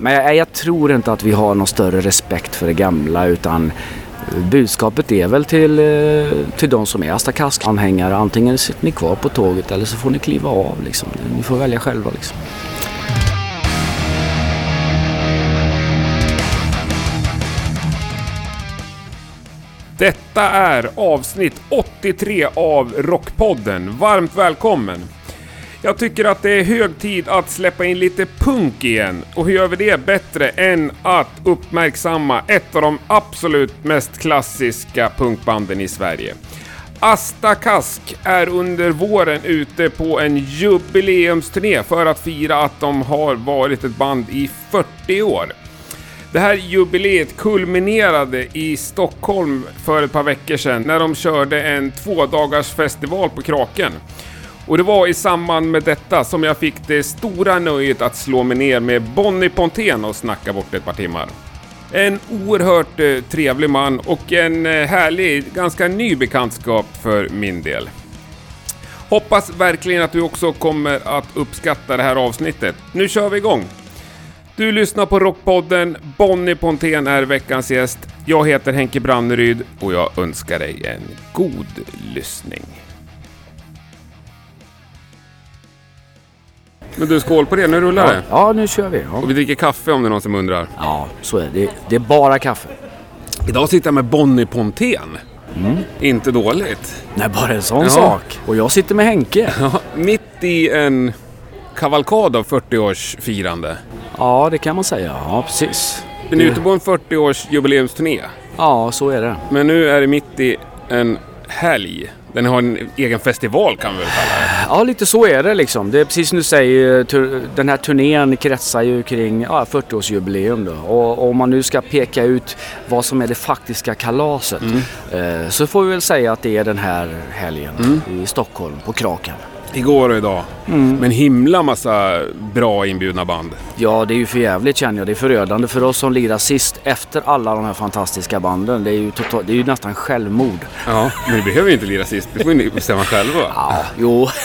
Men jag, jag tror inte att vi har någon större respekt för det gamla utan budskapet är väl till, eh, till de som är Asta Kask-anhängare. Antingen sitter ni kvar på tåget eller så får ni kliva av. Liksom. Ni får välja själva. Liksom. Detta är avsnitt 83 av Rockpodden. Varmt välkommen! Jag tycker att det är hög tid att släppa in lite punk igen. Och hur gör vi det bättre än att uppmärksamma ett av de absolut mest klassiska punkbanden i Sverige? Asta Kask är under våren ute på en jubileumsturné för att fira att de har varit ett band i 40 år. Det här jubileet kulminerade i Stockholm för ett par veckor sedan när de körde en tvådagars festival på Kraken. Och det var i samband med detta som jag fick det stora nöjet att slå mig ner med Bonnie Pontén och snacka bort ett par timmar. En oerhört eh, trevlig man och en eh, härlig, ganska ny bekantskap för min del. Hoppas verkligen att du också kommer att uppskatta det här avsnittet. Nu kör vi igång! Du lyssnar på Rockpodden, Bonnie Pontén är veckans gäst. Jag heter Henke Branneryd och jag önskar dig en god lyssning. Men du, skål på det. Nu rullar det. Ja, nu kör vi. Ja, Och vi dricker kaffe om det är någon som undrar. ja så är det. det. Är bara kaffe. Idag sitter jag med Bonnie Pontén. Inte dåligt. Nej, bara en sån Ja. sak. Och jag sitter med Henke. Ja, mitt i en kavalkad av 40-årsfirande. Ja, det kan man säga. Ja, precis. Den är ute på en 40-års jubileumsturné. Ja, så är det. Men nu är det mitt i en helg. Den har en egen festival kan vi väl kalla det. Ja, lite så är det liksom. Det är precis som du säger, den här turnén kretsar ju kring ja, 40-årsjubileum då. Och om man nu ska peka ut vad som är det faktiska kalaset eh, så får vi väl säga att det är den här helgen i Stockholm på Kraken. Igår och idag. Med en himla massa bra inbjudna band. Ja, det är ju för jävligt känner jag. Det är förödande för oss som lirar sist efter alla de här fantastiska banden. Det är ju, total, det är ju nästan självmord. Ja, men vi behöver ju inte lira sist. Det får ni bestämma själva. Ja, jo.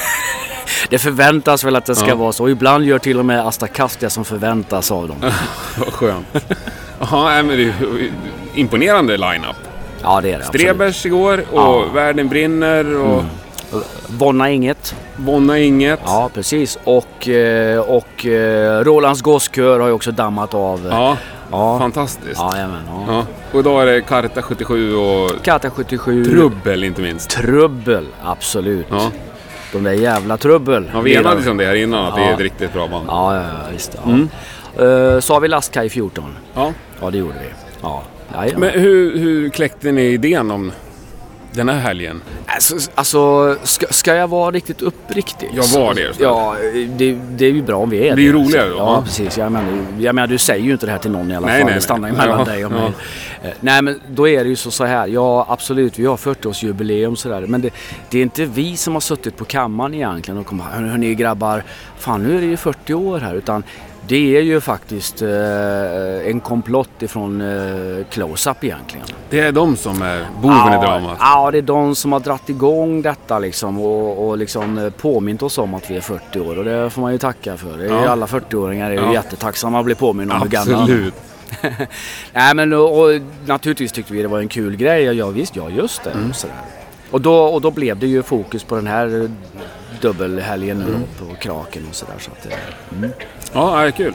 Det förväntas väl att det ska Ja. vara så. Ibland gör till och med Asta det som förväntas av dem. Vad skönt. Nej, men det är ju imponerande line-up. Ja, det är det. absolut. Strebers igår och Ja. Mm. Världen brinner och Vonna inget. Bonna inget. Ja, precis. Och, eh, och eh, Rolands Gosskör har ju också dammat av. Ja, ja. fantastiskt. Ja, jajamän, ja. Ja. Och idag är det Karta 77 och Katta 77. Trubbel inte minst. Trubbel, absolut. Ja. De där jävla trubbel. Ja, vi enades om det här innan, att det är ett riktigt bra band. Ja, ja, visst. Ja. Eh, så har vi Lastkaj 14. Ja. Ja, det gjorde vi. Ja. Men hur, hur kläckte ni idén om den här helgen? Alltså, alltså ska, ska jag vara riktigt uppriktig? Jag var det, så. Ja, det, det är ju bra om vi är det. Det är ju roligare då, Ja, ja. precis. Jag menar, jag menar, du säger ju inte det här till någon i alla Nej, fall. nej, det stannar ju nej. mellan Ja, dig och ja. mig. Eh, Nej, men då är det ju så, så här. Ja, absolut, vi har 40-årsjubileum sådär. Men det, det är inte vi som har suttit på kammaren egentligen och kommit hör, hörni grabbar, fan nu är det ju 40 år här. Utan det är ju faktiskt eh, en komplott ifrån eh, Close-Up egentligen. Det är de som är boven i dramat. Ja, det är de som har dratt igång detta liksom och, och liksom eh, påmint oss om att vi är 40 år och det får man ju tacka för. Det är ju Ja. alla 40-åringar är ju Ja. jättetacksamma att bli påminna om hur gamla. Absolut. Nej men och, och, naturligtvis tyckte vi det var en kul grej. Ja visst, ja just det. Mm. Och. Och, då, och då blev det ju fokus på den här eh, dubbelhelgen nu Mm. på Kraken och sådär. Så att, mm. Ja, det är kul.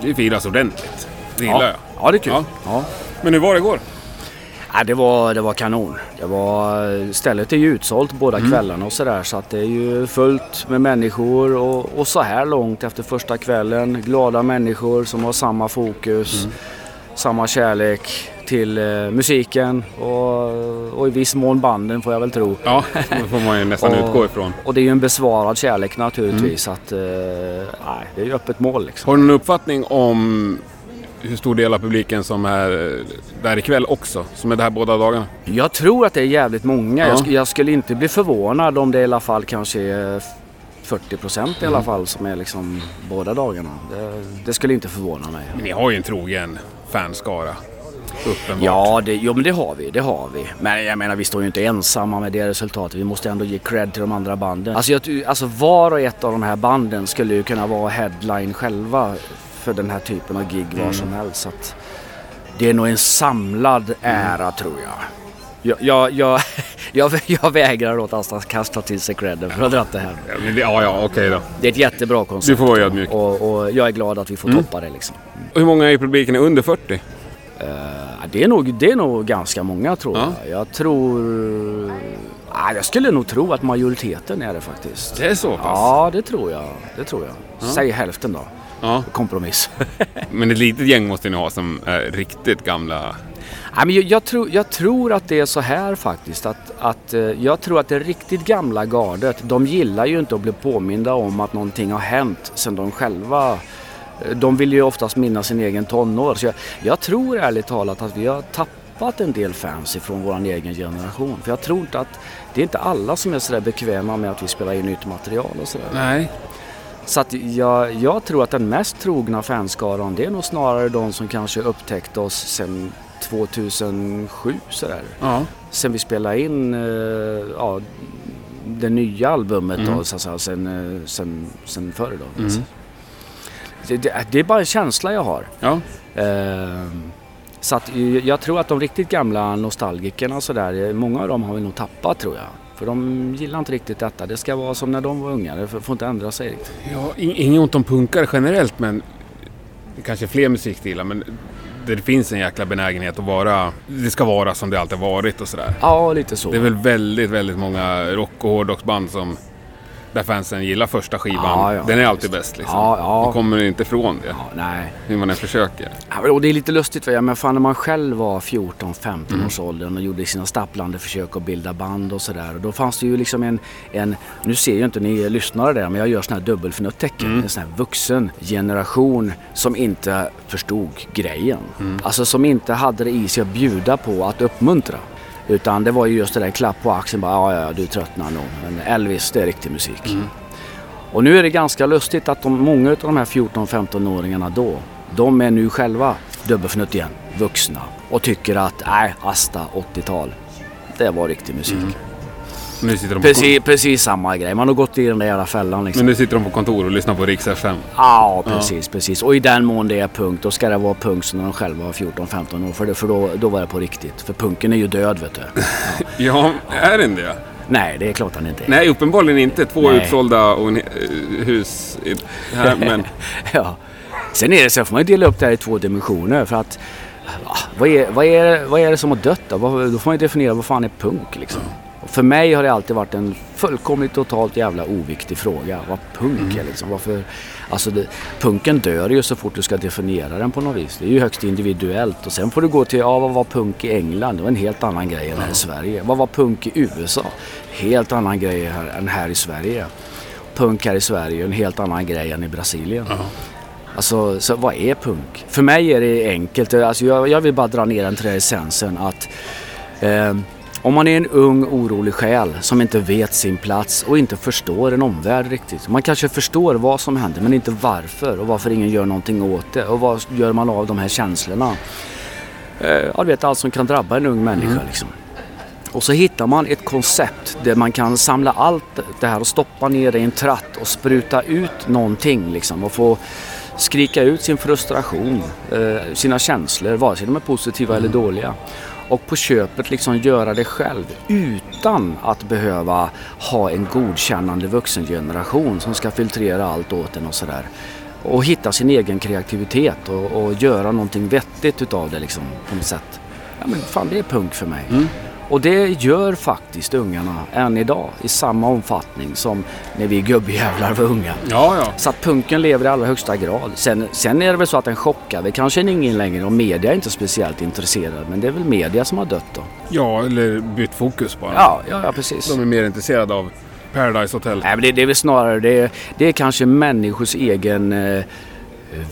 Det firas ordentligt. Det gillar ja. jag. ja, det är kul. Ja. Ja. Men hur var det igår? Ja, det, var, det var kanon. Det var, stället är ju utsålt båda Mm. kvällarna och sådär så att det är ju fullt med människor och, och så här långt efter första kvällen glada människor som har samma fokus, Mm. samma kärlek till eh, musiken och, och i viss mån banden får jag väl tro. Ja, det får man ju nästan Och- utgå ifrån. Och det är ju en besvarad kärlek Mm. naturligtvis. Att, eh, nej, det är ju öppet mål liksom. Har du någon uppfattning om hur stor del av publiken som är där ikväll också? Som är där båda dagarna? Jag tror att det är jävligt många. Ja. Jag, sk- jag skulle inte bli förvånad om det i alla fall kanske är 40 procent i alla Mm. fall som är liksom båda dagarna. Det, det skulle inte förvåna mig. Ni har ju en trogen fanskara. Uppenbart. Ja, det, jo, men det har vi. Det har vi. Men jag menar, vi står ju inte ensamma med det resultatet. Vi måste ändå ge cred till de andra banden. Alltså, jag, alltså var och ett av de här banden skulle ju kunna vara headline själva för den här typen av gig var som helst. Så att det är nog en samlad ära tror jag. Jag, jag, jag, jag, jag vägrar åt att kasta till sig credden för att ha det här. Ja, det, ja, ja okej då. Det är ett jättebra koncept. Du får vara ödmjuk. Och, och jag är glad att vi får toppa det liksom. Och hur många i publiken är under 40? Eh, det, är nog, det är nog ganska många tror Ja. jag. Jag tror... Ah, jag skulle nog tro att majoriteten är det faktiskt. Det är så pass? Ja, det tror jag. Det tror jag. Säg hälften då. Ja. Kompromiss. Men ett litet gäng måste ni ha som är riktigt gamla. Nej, men jag, jag, tror, jag tror att det är så här faktiskt. Att, att, eh, jag tror att det riktigt gamla gardet, de gillar ju inte att bli påminda om att någonting har hänt sedan de själva de vill ju oftast minnas sin egen tonår. Så jag, jag tror ärligt talat att vi har tappat en del fans ifrån vår egen generation. För jag tror inte att det är inte alla som är sådär bekväma med att vi spelar in nytt material och sådär. Nej. Så att jag, jag tror att den mest trogna fanskaran det är nog snarare de som kanske upptäckte oss sen 2007 sådär. Ja. Sen vi spelade in eh, ja, det nya albumet Mm. då, så säga, sen, eh, sen, sen förr då. Mm. Det, det, det är bara en känsla jag har. Ja. Ehm, så att jag- tror att de riktigt gamla nostalgikerna så där, många av dem har vi nog tappat tror jag. För de gillar inte riktigt detta. Det ska vara som när de var unga. Det får inte ändra sig riktigt. ja in- inget ont om punkare generellt men kanske fler musikstilar men det finns en jäkla benägenhet att vara, det ska vara som det alltid varit och sådär. Ja, lite så. Det är väl väldigt, väldigt många rock och hårdrocksband som där fansen gillar första skivan. Ja, ja, Den är alltid bäst liksom. Ja, ja. Man kommer inte ifrån det. Ja, nej. Hur man än försöker. Ja, och det är lite lustigt men fan när man själv var 14-15 Mm. års åldern och gjorde sina stapplande försök att bilda band och sådär. Då fanns det ju liksom en, en, nu ser ju inte ni lyssnare det men jag gör sådana här dubbelfnutt-tecken. Mm. En sån här vuxen generation som inte förstod grejen. Mm. Alltså som inte hade det i sig att bjuda på att uppmuntra. Utan det var ju just det där klapp på axeln bara ja, ja, du tröttnar nog. Men Elvis, det är riktig musik. Mm. Och nu är det ganska lustigt att de, många av de här 14-15-åringarna då, de är nu själva dubbelfnutt igen, vuxna och tycker att nej, Asta 80-tal, det var riktig musik. Nu sitter de Precis, precis samma grej, man har gått i den där jävla fällan liksom. Men nu sitter de på kontor och lyssnar på Rix FM. Ja, precis, precis. Och i den mån det är punk, då ska det vara punk som när de själva var 14-15 år. För, det, för då, då var det på riktigt. För punken är ju död vet du. Ja, är den det? Nej, det är klart han inte är. Nej, uppenbarligen inte. Två Nej. utsålda och en, eh, hus här, men... Ja. Sen är det så, får man ju dela upp det här i två dimensioner för att va, vad är, vad är, vad är det som har dött då? Då får man ju definiera vad fan är punk liksom. Och för mig har det alltid varit en fullkomligt totalt jävla oviktig fråga. Vad punk är liksom. Varför, alltså det, punken dör ju så fort du ska definiera den på något vis. Det är ju högst individuellt och sen får du gå till, ja vad var punk i England? Det var en helt annan grej än här i Sverige. Vad var punk i USA? Helt annan grej här, än här i Sverige. Punk här i Sverige är en helt annan grej än i Brasilien. Alltså, så vad är punk? För mig är det enkelt. Alltså, jag, jag vill bara dra ner den till essensen att eh, om man är en ung orolig själ som inte vet sin plats och inte förstår en omvärld riktigt. Man kanske förstår vad som händer men inte varför och varför ingen gör någonting åt det och vad gör man av de här känslorna. Eh, ja, du vet allt som kan drabba en ung människa liksom. Och så hittar man ett koncept där man kan samla allt det här och stoppa ner det i en tratt och spruta ut någonting liksom och få skrika ut sin frustration, eh, sina känslor, vare sig de är positiva eller dåliga. Och på köpet liksom göra det själv utan att behöva ha en godkännande vuxengeneration som ska filtrera allt åt en och sådär. Och hitta sin egen kreativitet och, och göra någonting vettigt utav det liksom på något sätt. Ja men fan det är punk för mig. Mm. Och det gör faktiskt ungarna än idag i samma omfattning som när vi gubbjävlar var unga. Ja, ja. Så att punken lever i allra högsta grad. Sen, sen är det väl så att den chockar. Det kanske ingen längre och media är inte speciellt intresserad. Men det är väl media som har dött då. Ja, eller bytt fokus bara. Ja, ja, ja precis. De är mer intresserade av Paradise Hotel. Nej, men det, det är väl snarare det, det är kanske människors egen eh,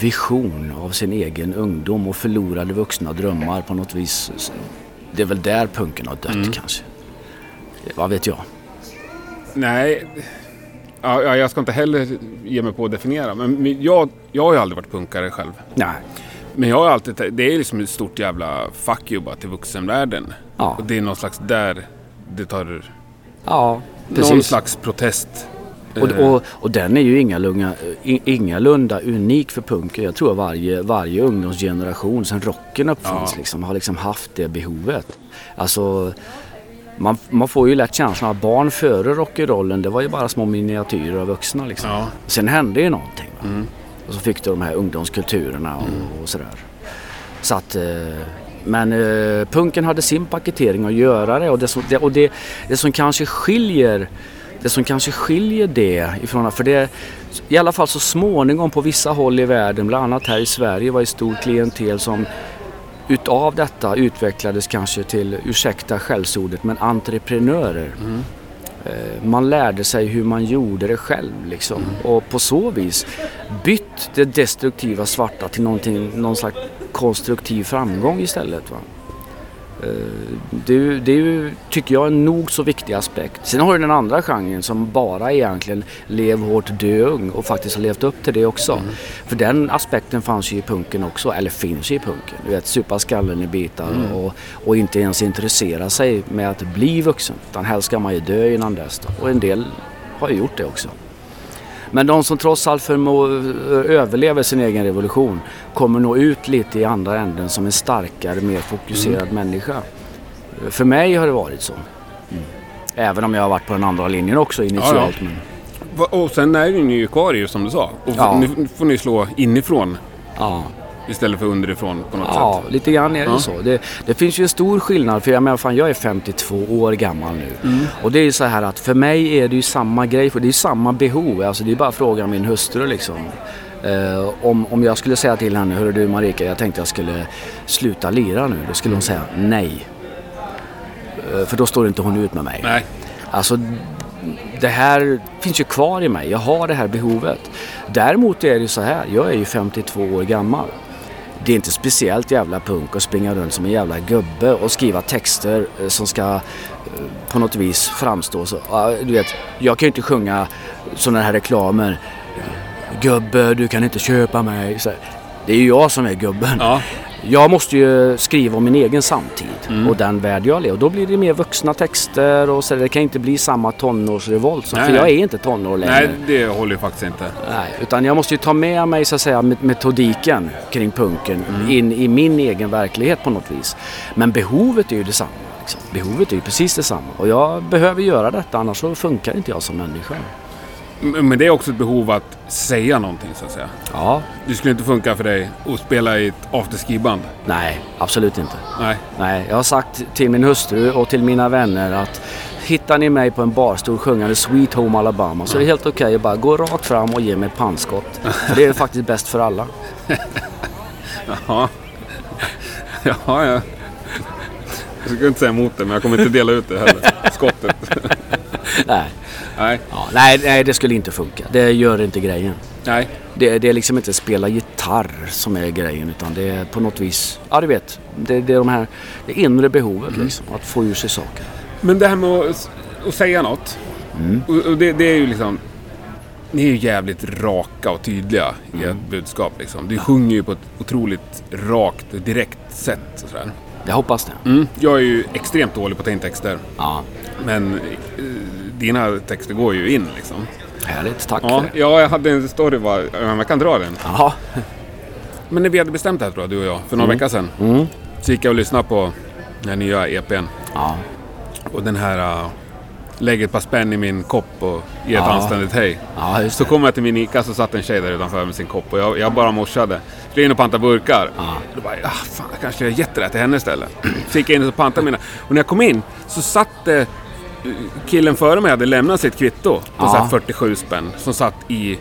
vision av sin egen ungdom och förlorade vuxna drömmar på något vis. Det är väl där punken har dött kanske. Vad vet jag? Nej, ja, ja, jag ska inte heller ge mig på att definiera. Men jag, jag har ju aldrig varit punkare själv. Nej. Men jag har alltid, det är liksom ett stort jävla fuck you bara till vuxenvärlden. Ja. Och det är någon slags där det tar Ja, någon precis. slags protest Och, Eh. och, och den är ju ingalunda, i- ingalunda unik för punken. Jag tror varje, varje ungdomsgeneration sen rocken uppfanns Ja. liksom, har liksom haft det behovet. Alltså, man, man får ju lätt känslan att barn före rock'n'rollen det var ju bara små miniatyrer av vuxna. Liksom. Ja. Sen hände ju någonting. Mm. Och så fick du de här ungdomskulturerna och, och sådär. Så att, eh, men eh, punken hade sin paketering att göra det och det som, det, och det, det som kanske skiljer det som kanske skiljer det ifrån, för det i alla fall så småningom på vissa håll i världen, bland annat här i Sverige var det ett stort klientel som utav detta utvecklades kanske till, ursäkta skällsordet, men entreprenörer. Eh, Man lärde sig hur man gjorde det själv liksom. Och på så vis bytt det destruktiva svarta till någonting, någon slags konstruktiv framgång istället. Va? Eh, Det, det är ju, tycker jag, en nog så viktig aspekt. Sen har du den andra genren som bara egentligen lev hårt, dö ung och faktiskt har levt upp till det också. För den aspekten fanns ju i punken också, eller finns ju i punken. Du vet, supa skallen i bitar och, och inte ens intressera sig med att bli vuxen. Utan helst ska man ju dö innan dess. Då. Och en del har ju gjort det också. Men de som trots allt förmår överlever sin egen revolution kommer nå ut lite i andra änden som en starkare, mer fokuserad människa. För mig har det varit så. Mm. Även om jag har varit på den andra linjen också initialt. Men, Va- Och sen är ni ju kvar ju som du sa. Och Ja. nu får ni slå inifrån ja. Istället för underifrån på något Ja, sätt. lite grann är det Ja. så. Det, det finns ju en stor skillnad för jag menar fan jag är 52 år gammal nu. Mm. Och det är ju så här att för mig är det ju samma grej, för det är ju samma behov. Alltså det är bara att fråga min hustru liksom. Eh, om, om jag skulle säga till henne, hörru du Marika, jag tänkte jag skulle sluta lira nu. Då skulle hon säga nej. Eh, för då står inte hon ut med mig. Nej. Alltså det här finns ju kvar i mig. Jag har det här behovet. Däremot är det ju så här. Jag är ju 52 år gammal. Det är inte speciellt jävla punk att springa runt som en jävla gubbe och skriva texter eh, som ska eh, på något vis framstå så. Du vet, jag kan ju inte sjunga sådana här reklamer. Gubbe, du kan inte köpa mig. Så. Det är ju jag som är gubben. Ja. Jag måste ju skriva om min egen samtid och den värld jag lever. Och då blir det mer vuxna texter och så. Det kan inte bli samma tonårsrevolt. Så, Nej, för jag är inte tonår längre. Nej, det håller ju faktiskt inte. Nej, utan jag måste ju ta med mig så att säga met- metodiken kring punken Mm. in i min egen verklighet på något vis. Men behovet är ju detsamma. Liksom. Behovet är ju precis detsamma. Och jag behöver göra detta annars så funkar inte jag som människa. Men det är också ett behov att säga någonting så att säga. Ja, Det skulle inte funka för dig att spela i ett afterski-band. nej, absolut inte. Nej. Nej, jag har sagt till min hustru och till mina vänner att hittar ni mig på en barstol sjungande Sweet Home Alabama så är det helt okej att bara gå rakt fram och ge mig ett pannskott. För det är faktiskt bäst för alla. Jaha. Jaha, ja. Jag skulle inte säga emot det, men jag kommer inte dela ut det heller. Skottet. Nej, Nej. ja, nej, nej, det skulle inte funka. Det gör inte grejen. Nej. Det, det är liksom inte spela gitarr som är grejen utan det är på något vis, ja du vet, det, det är de här, det inre behovet liksom, att få ur sig saker. Men det här med att, att säga något. Och, och det, det är ju liksom... Ni är ju jävligt raka och tydliga i ert budskap. Liksom. Du sjunger ju på ett otroligt rakt, direkt sätt. Och sådär. Jag hoppas det. Mm. Jag är ju extremt dålig på att ta in texter. Ja, Men eh, dina texter går ju in liksom. härligt, tack Ja, för det. ja jag hade en story bara. Ja, Jag kan dra den. Jaha, Men när vi hade bestämt det här tror jag, du och jag, för några veckor sedan. mm. Så gick jag och lyssnade på den nya EPn. ja, Och den här... Uh, Lägg ett par spänn i min kopp och ge ett Ja. anständigt hej. ja Så det. kom jag till min Ica så satt en tjej där utanför med sin kopp och jag, jag bara morsade. Skulle in och panta burkar. Ja. Då bara, ah, fan, jag kanske gett det där till henne istället. Så gick jag in och pantade mina. Och när jag kom in så satt eh, killen före mig hade lämnat sitt kvitto på Ja. så här 47 spänn som satt i...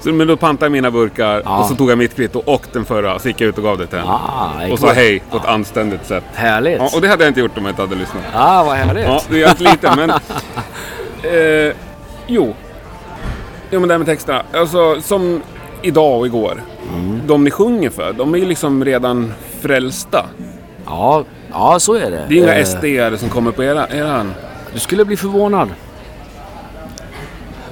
Så, men då pantade jag mina burkar Ja. och så tog jag mitt kvitto och den förra. Så gick jag ut och gav det till henne. Ah, och sa hej på ett anständigt sätt. Härligt. Ja, och det hade jag inte gjort om jag inte hade lyssnat. Ah, vad härligt. Ja, det är lite men... Eh, jo. Jo men det här med texterna. Alltså som idag och igår. De ni sjunger för, de är ju liksom redan frälsta. Ja, ja, så är det. Det är inga Eh, SD-are som kommer på era, eran... Du skulle bli förvånad.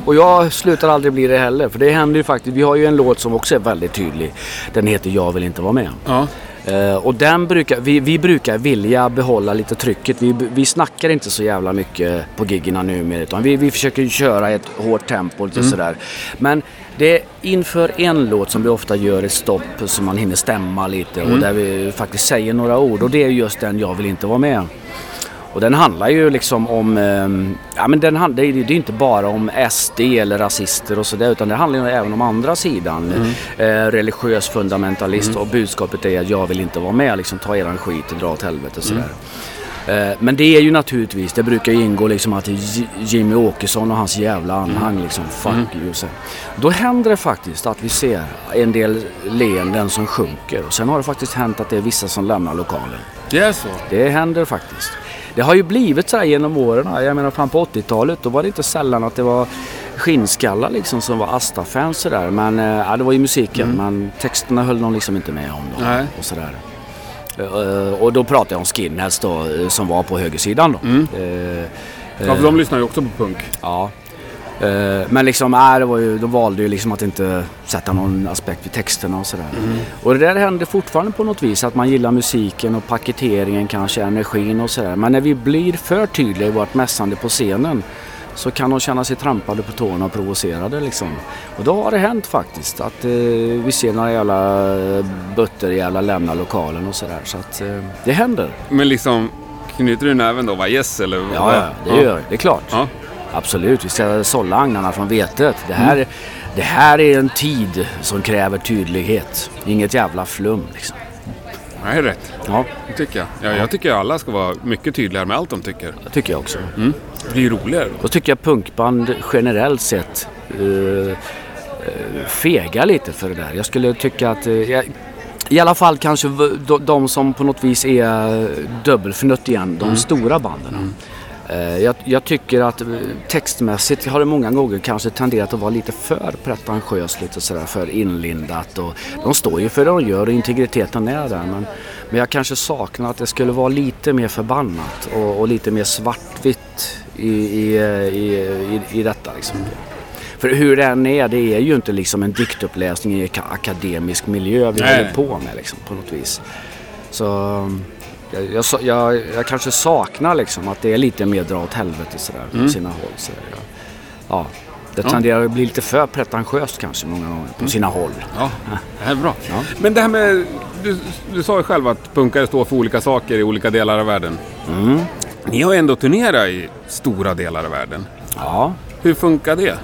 Och jag slutar aldrig bli det heller. För det händer ju faktiskt. Vi har ju en låt som också är väldigt tydlig. Den heter Jag vill inte vara med. Ja. Eh, och den brukar, vi, vi brukar vilja behålla lite trycket. Vi, vi snackar inte så jävla mycket på giggerna numera utan vi, vi försöker köra ett hårt tempo lite sådär. Men det är inför en låt som vi ofta gör ett stopp så man hinner stämma lite och där vi faktiskt säger några ord och det är just den Jag vill inte vara med. Och den handlar ju liksom om, eh, ja men den handlar, det är ju inte bara om SD eller rasister och sådär utan det handlar ju även om andra sidan. Eh, religiös fundamentalist och budskapet är att jag vill inte vara med, liksom ta eran skit och dra åt helvete och sådär. Eh, Men det är ju naturligtvis, det brukar ju ingå liksom att Jimmy Åkesson och hans jävla anhang liksom, fuck you. Så. Då händer det faktiskt att vi ser en del leenden som sjunker och sen har det faktiskt hänt att det är vissa som lämnar lokalen. Det är så? Det händer faktiskt. Det har ju blivit så här genom åren. Jag menar fram på 80-talet då var det inte sällan att det var skinnskallar liksom som var Asta-fans sådär. Men eh, ja, det var ju musiken men texterna höll de liksom inte med om. Då, Nej. och sådär. Eh, Och då pratar jag om skinheads då eh, som var på högersidan då. Eh, Ja, för de lyssnar ju också på punk. Ja. Eh, Men liksom, äh, det var ju, de valde ju liksom att inte sätta någon aspekt vid texterna och sådär. Och det där händer fortfarande på något vis, att man gillar musiken och paketeringen kanske, energin och sådär. Men när vi blir för tydliga i vårt mässande på scenen så kan de känna sig trampade på tårna och provocerade liksom. Och då har det hänt faktiskt att eh, vi ser några jävla butter jävla lämna lokalen och sådär. Så att eh, det händer. Men liksom, knyter du näven då? Var yes eller? Ja, ja, det gör det. Det är klart. Ja. Absolut, vi ska sålla agnarna från vetet. Det här, det här är en tid som kräver tydlighet. Inget jävla flum liksom. Är rätt. Ja, Det tycker jag. Ja, jag tycker alla ska vara mycket tydligare med allt de tycker. det tycker jag också. Det blir roligare då. Då tycker jag punkband generellt sett uh, uh, fegar lite för det där. Jag skulle tycka att uh, jag, i alla fall kanske de, de som på något vis är dubbelfnutt igen, de stora banden. Eh, Jag, jag tycker att eh, textmässigt har det många gånger kanske tenderat att vara lite för pretentiöst, lite sådär för inlindat. Och de står ju för det de gör och integriteten är där. Men, men jag kanske saknar att det skulle vara lite mer förbannat och, och lite mer svartvitt i, i, i, i, i detta. Liksom. För hur det än är, det är ju inte liksom en diktuppläsning i akademisk miljö vi Nej. håller på med liksom, på något vis. Så jag, jag, jag, jag kanske saknar liksom att det är lite mer dra åt helvete sådär på sina håll. Så jag, ja, det Ja. tenderar att bli lite för pretentiöst kanske många gånger på sina håll. Ja, det här är bra. Ja. Men det här med... Du, du sa ju själv att punkare står för olika saker i olika delar av världen. Mm. Ni har ju ändå turnerat i stora delar av världen. Ja. Hur funkar det?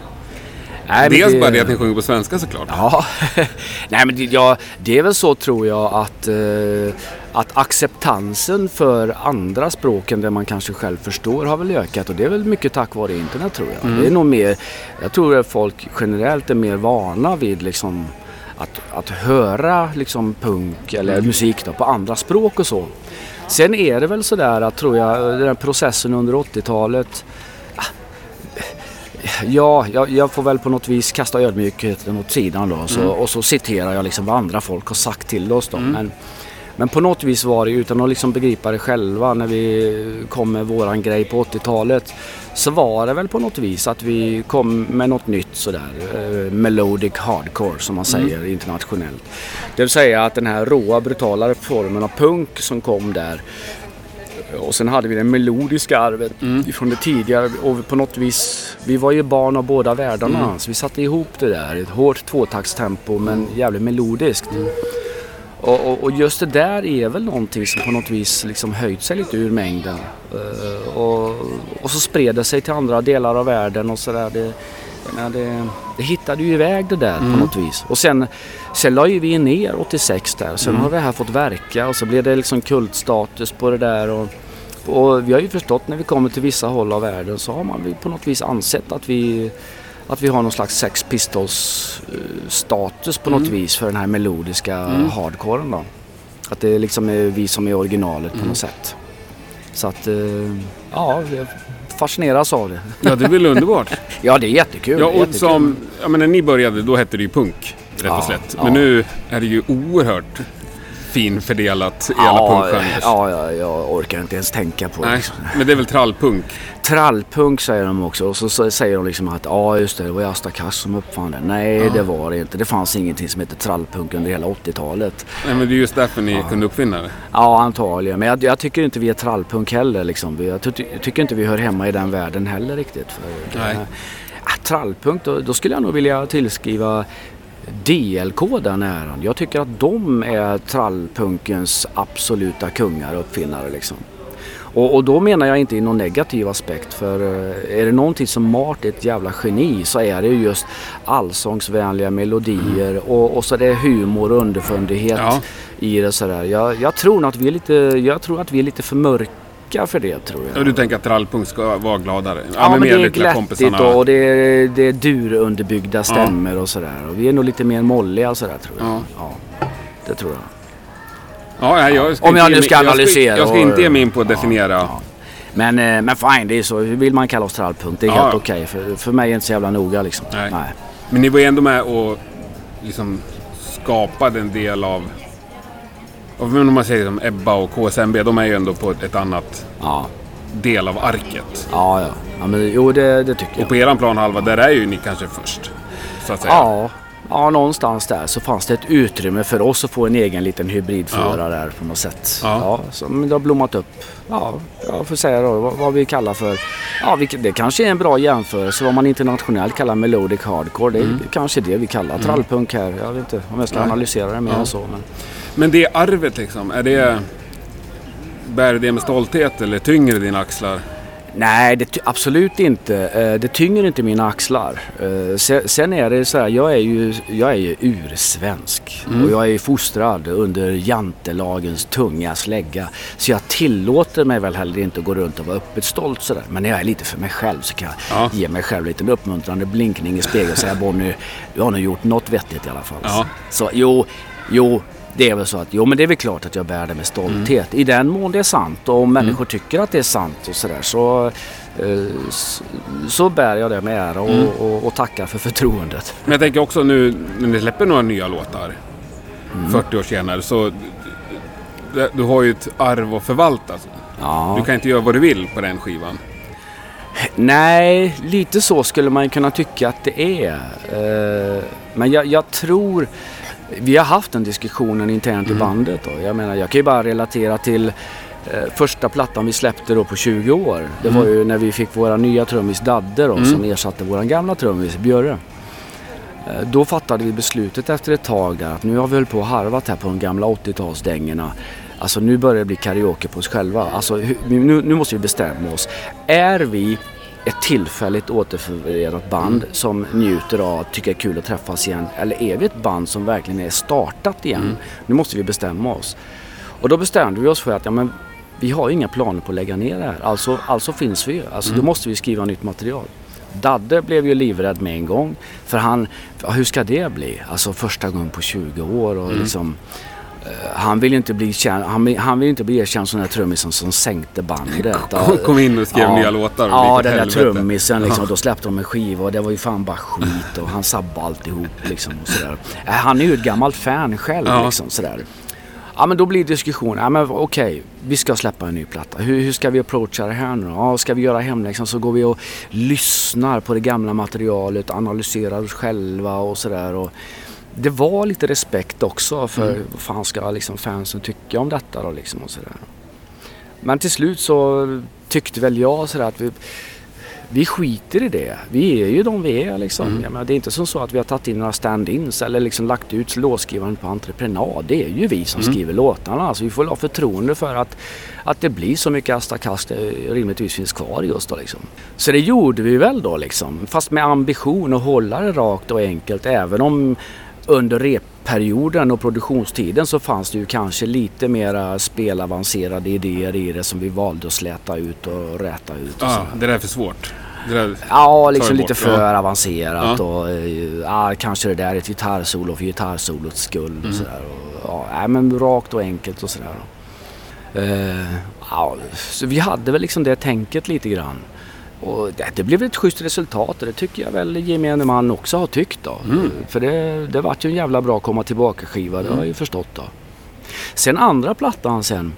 Nej, Dels bara det att ni sjunger på svenska såklart. Ja, nej men det, ja, det är väl så tror jag att, eh, att acceptansen för andra språk än det man kanske själv förstår har väl ökat och det är väl mycket tack vare internet tror jag. Det är nog mer, jag tror att folk generellt är mer vana vid liksom att, att höra liksom punk eller musik då, på andra språk och så. Sen är det väl sådär att tror jag den här processen under 80-talet Ja, jag, jag får väl på något vis kasta ödmjukheten åt sidan då. Så, Och så citerar jag liksom vad andra folk har sagt till oss då. Men, men på något vis var det utan att liksom begripa det själva när vi kom med våran grej på 80-talet. Så var det väl på något vis att vi kom med något nytt sådär. Eh, melodic hardcore som man säger internationellt. Det vill säga att den här råa brutalare formen av punk som kom där och sen hade vi det melodiska arvet från det tidigare och på något vis, vi var ju barn av båda världarna. Så vi satte ihop det där, ett hårt tvåtaktstempo men jävligt melodiskt. Och, och, och just det där är väl någonting som på något vis liksom höjt sig lite ur mängden. Eh, och, och så spred det sig till andra delar av världen och sådär. Menar, det, det hittade ju iväg det där på något vis. Och sen, sen la ju vi ner 86 där. Sen har det här fått verka och så blev det liksom kultstatus på det där. Och, och vi har ju förstått när vi kommer till vissa håll av världen så har man på något vis ansett att vi att vi har någon slags Sex Pistols eh, status på något vis för den här melodiska hardcoren då. Att det liksom är vi som är originalet på något sätt. Så att, eh, ja, fascineras av det. Ja, det är väl underbart. Ja, det är jättekul. Ja, och jättekul. som... Ja, men när ni började, då hette det ju punk. Rätt och slätt. Men nu är det ju oerhört finfördelat i alla Ja, punkgenrer. ja, ja, jag orkar inte ens tänka på det. Nej, men det är väl trallpunk? Trallpunk säger de också och så, säger de liksom att ja just det, det var ju Asta Kass som uppfann det. Nej det var det inte. Det fanns ingenting som hette trallpunk under hela 80-talet. Nej, men det är just därför ni kunde uppfinna det. Ja antagligen, men jag, jag tycker inte vi är trallpunk heller liksom. Jag ty, tycker inte vi hör hemma i den världen heller riktigt. För, Nej. ja, trallpunk, då, då skulle jag nog vilja tillskriva DLK den äran. Jag tycker att de är trallpunkens absoluta kungar och uppfinnare liksom. Och, och då menar jag inte i någon negativ aspekt för eh, är det någonting som Mart är ett jävla geni så är det ju just allsångsvänliga melodier och, och så det är humor och underfundighet Ja. i det sådär. Jag, jag, tror att vi är lite, jag tror att vi är lite för mörka för det tror jag. Och du tänker att trallpunk ska vara gladare? Ja, men det är glättigt och det är, det är durunderbyggda stämmer och sådär. Och vi är nog lite mer molliga och sådär tror jag. Ja. Ja. det tror jag. Ja, nej, jag ska Om jag nu ska jag analysera Jag ska, och- inte ge mig in på att Ja, definiera. ja. Men, eh, men fine, det är så. Vill man kalla oss trallpunk? Det är Ja, helt ja. okej. För, för mig är det inte så jävla noga liksom. Nej. Men ni var ju ändå med och liksom skapade en del av... om man säger som Ebba och KSMB, de är ju ändå på ett, annat Ja, del av arket. ja, ja. ja men, jo, det, det tycker jag. Och på eran planhalva, där är ju ni kanske först. Så att säga. Ja, ja, någonstans där så fanns det ett utrymme för oss att få en egen liten hybridförare där på något sätt. Ja. Ja. som det har blommat upp. Ja, jag får säga då vad, vad vi kallar för, ja vilket, det kanske är en bra jämförelse vad man internationellt kallar melodic hardcore. Det är kanske det vi kallar trallpunk här. Jag vet inte om jag ska Mm. Nej. analysera det mer än så. Men... Men det arvet liksom, är det... Bär det med stolthet eller tyngre dina axlar? Nej, det, absolut inte. Eh, Det tynger inte mina axlar. Eh, se- Sen är det så här, jag är ju, jag är ju ursvensk och jag är ju fostrad under jantelagens tunga slägga. Så jag tillåter mig väl heller inte att gå runt och vara öppet stolt sådär. Men när jag är lite för mig själv så kan jag Ja. ge mig själv lite en uppmuntrande blinkning i spegeln och säga Bonnie, du har nog gjort något vettigt i alla fall. Ja. Så jo, jo, det är väl så att jo men det är väl klart att jag bär det med stolthet. I den mån det är sant och om människor tycker att det är sant och sådär så, eh, s- så bär jag det med ära och, och, och tackar för förtroendet. Men jag tänker också nu när ni släpper några nya låtar 40 år senare så du, du har ju ett arv att förvalta. Ja. Du kan inte göra vad du vill på den skivan. Nej, lite så skulle man kunna tycka att det är. Eh, Men jag, jag tror... Vi har haft den diskussionen internt i bandet. Då. Jag menar, jag kan ju bara relatera till eh, första plattan vi släppte då på 20 år. Det var ju när vi fick våra nya trummis Dadde då, som ersatte våran gamla trummis Björre. Eh, Då fattade vi beslutet efter ett tag där att nu har vi hållit på och harvat här på de gamla 80-talsdängorna. Alltså nu börjar det bli karaoke på oss själva. Alltså nu, nu måste vi bestämma oss. Är vi ett tillfälligt återförenat band som njuter av, tycker det är kul att träffas igen? Eller är vi ett band som verkligen är startat igen? Nu måste vi bestämma oss. Och då bestämde vi oss för att ja, men, vi har inga planer på att lägga ner det här. Alltså, alltså finns vi ju. Alltså, Då måste vi skriva nytt material. Dadde blev ju livrädd med en gång. För han, hur ska det bli? Alltså första gången på 20 år och liksom eh, han vill ju inte bli känd, han, han vill inte bli erkänd som den där trummisen som sänkte bandet. Kom, kom in och skrev nya låtar och Ja, den där trummisen liksom. Då släppte de en skiva och det var ju fan bara skit och han sabbade alltihop liksom. Och sådär. Äh, Han är ju ett gammalt fan själv Ja. liksom sådär. Ja men då blir diskussionen, ja men okej, vi ska släppa en ny platta. Hur, hur ska vi approacha det här nu? Ja, ska vi göra hemläxan så går vi och lyssnar på det gamla materialet, analyserar oss själva och sådär. Och Det var lite respekt också för Mm. vad fan ska liksom fansen tycka om detta då liksom och sådär. Men till slut så tyckte väl jag sådär att vi, vi skiter i det. Vi är ju de vi är liksom. Mm. Jag menar, det är inte som så att vi har tagit in några stand-ins eller liksom lagt ut låtskrivaren på entreprenad. Det är ju vi som Mm. skriver låtarna. Så vi får ha förtroende för att, att det blir så mycket astakast det rimligtvis finns kvar oss då liksom. Så det gjorde vi väl då liksom. Fast med ambition att hålla det rakt och enkelt även om under repperioden och produktionstiden så fanns det ju kanske lite mera spelavancerade idéer i det som vi valde att släta ut och räta ut. Och Ja, sådär. det där är för svårt. Ja, liksom lite för ja. avancerat Ja. och eh, ja, kanske det där är ett gitarrsolo för gitarrsolots skull Mm. och sådär. Och, ja, men rakt och enkelt och sådär. Eh, ja, så vi hade väl liksom det tänket lite grann. Och det, det blev ett schysst resultat och det tycker jag väl gemene man också har tyckt då. Mm. För det, det vart ju en jävla bra komma tillbaka skiva, det har jag ju förstått då. Sen andra plattan sen,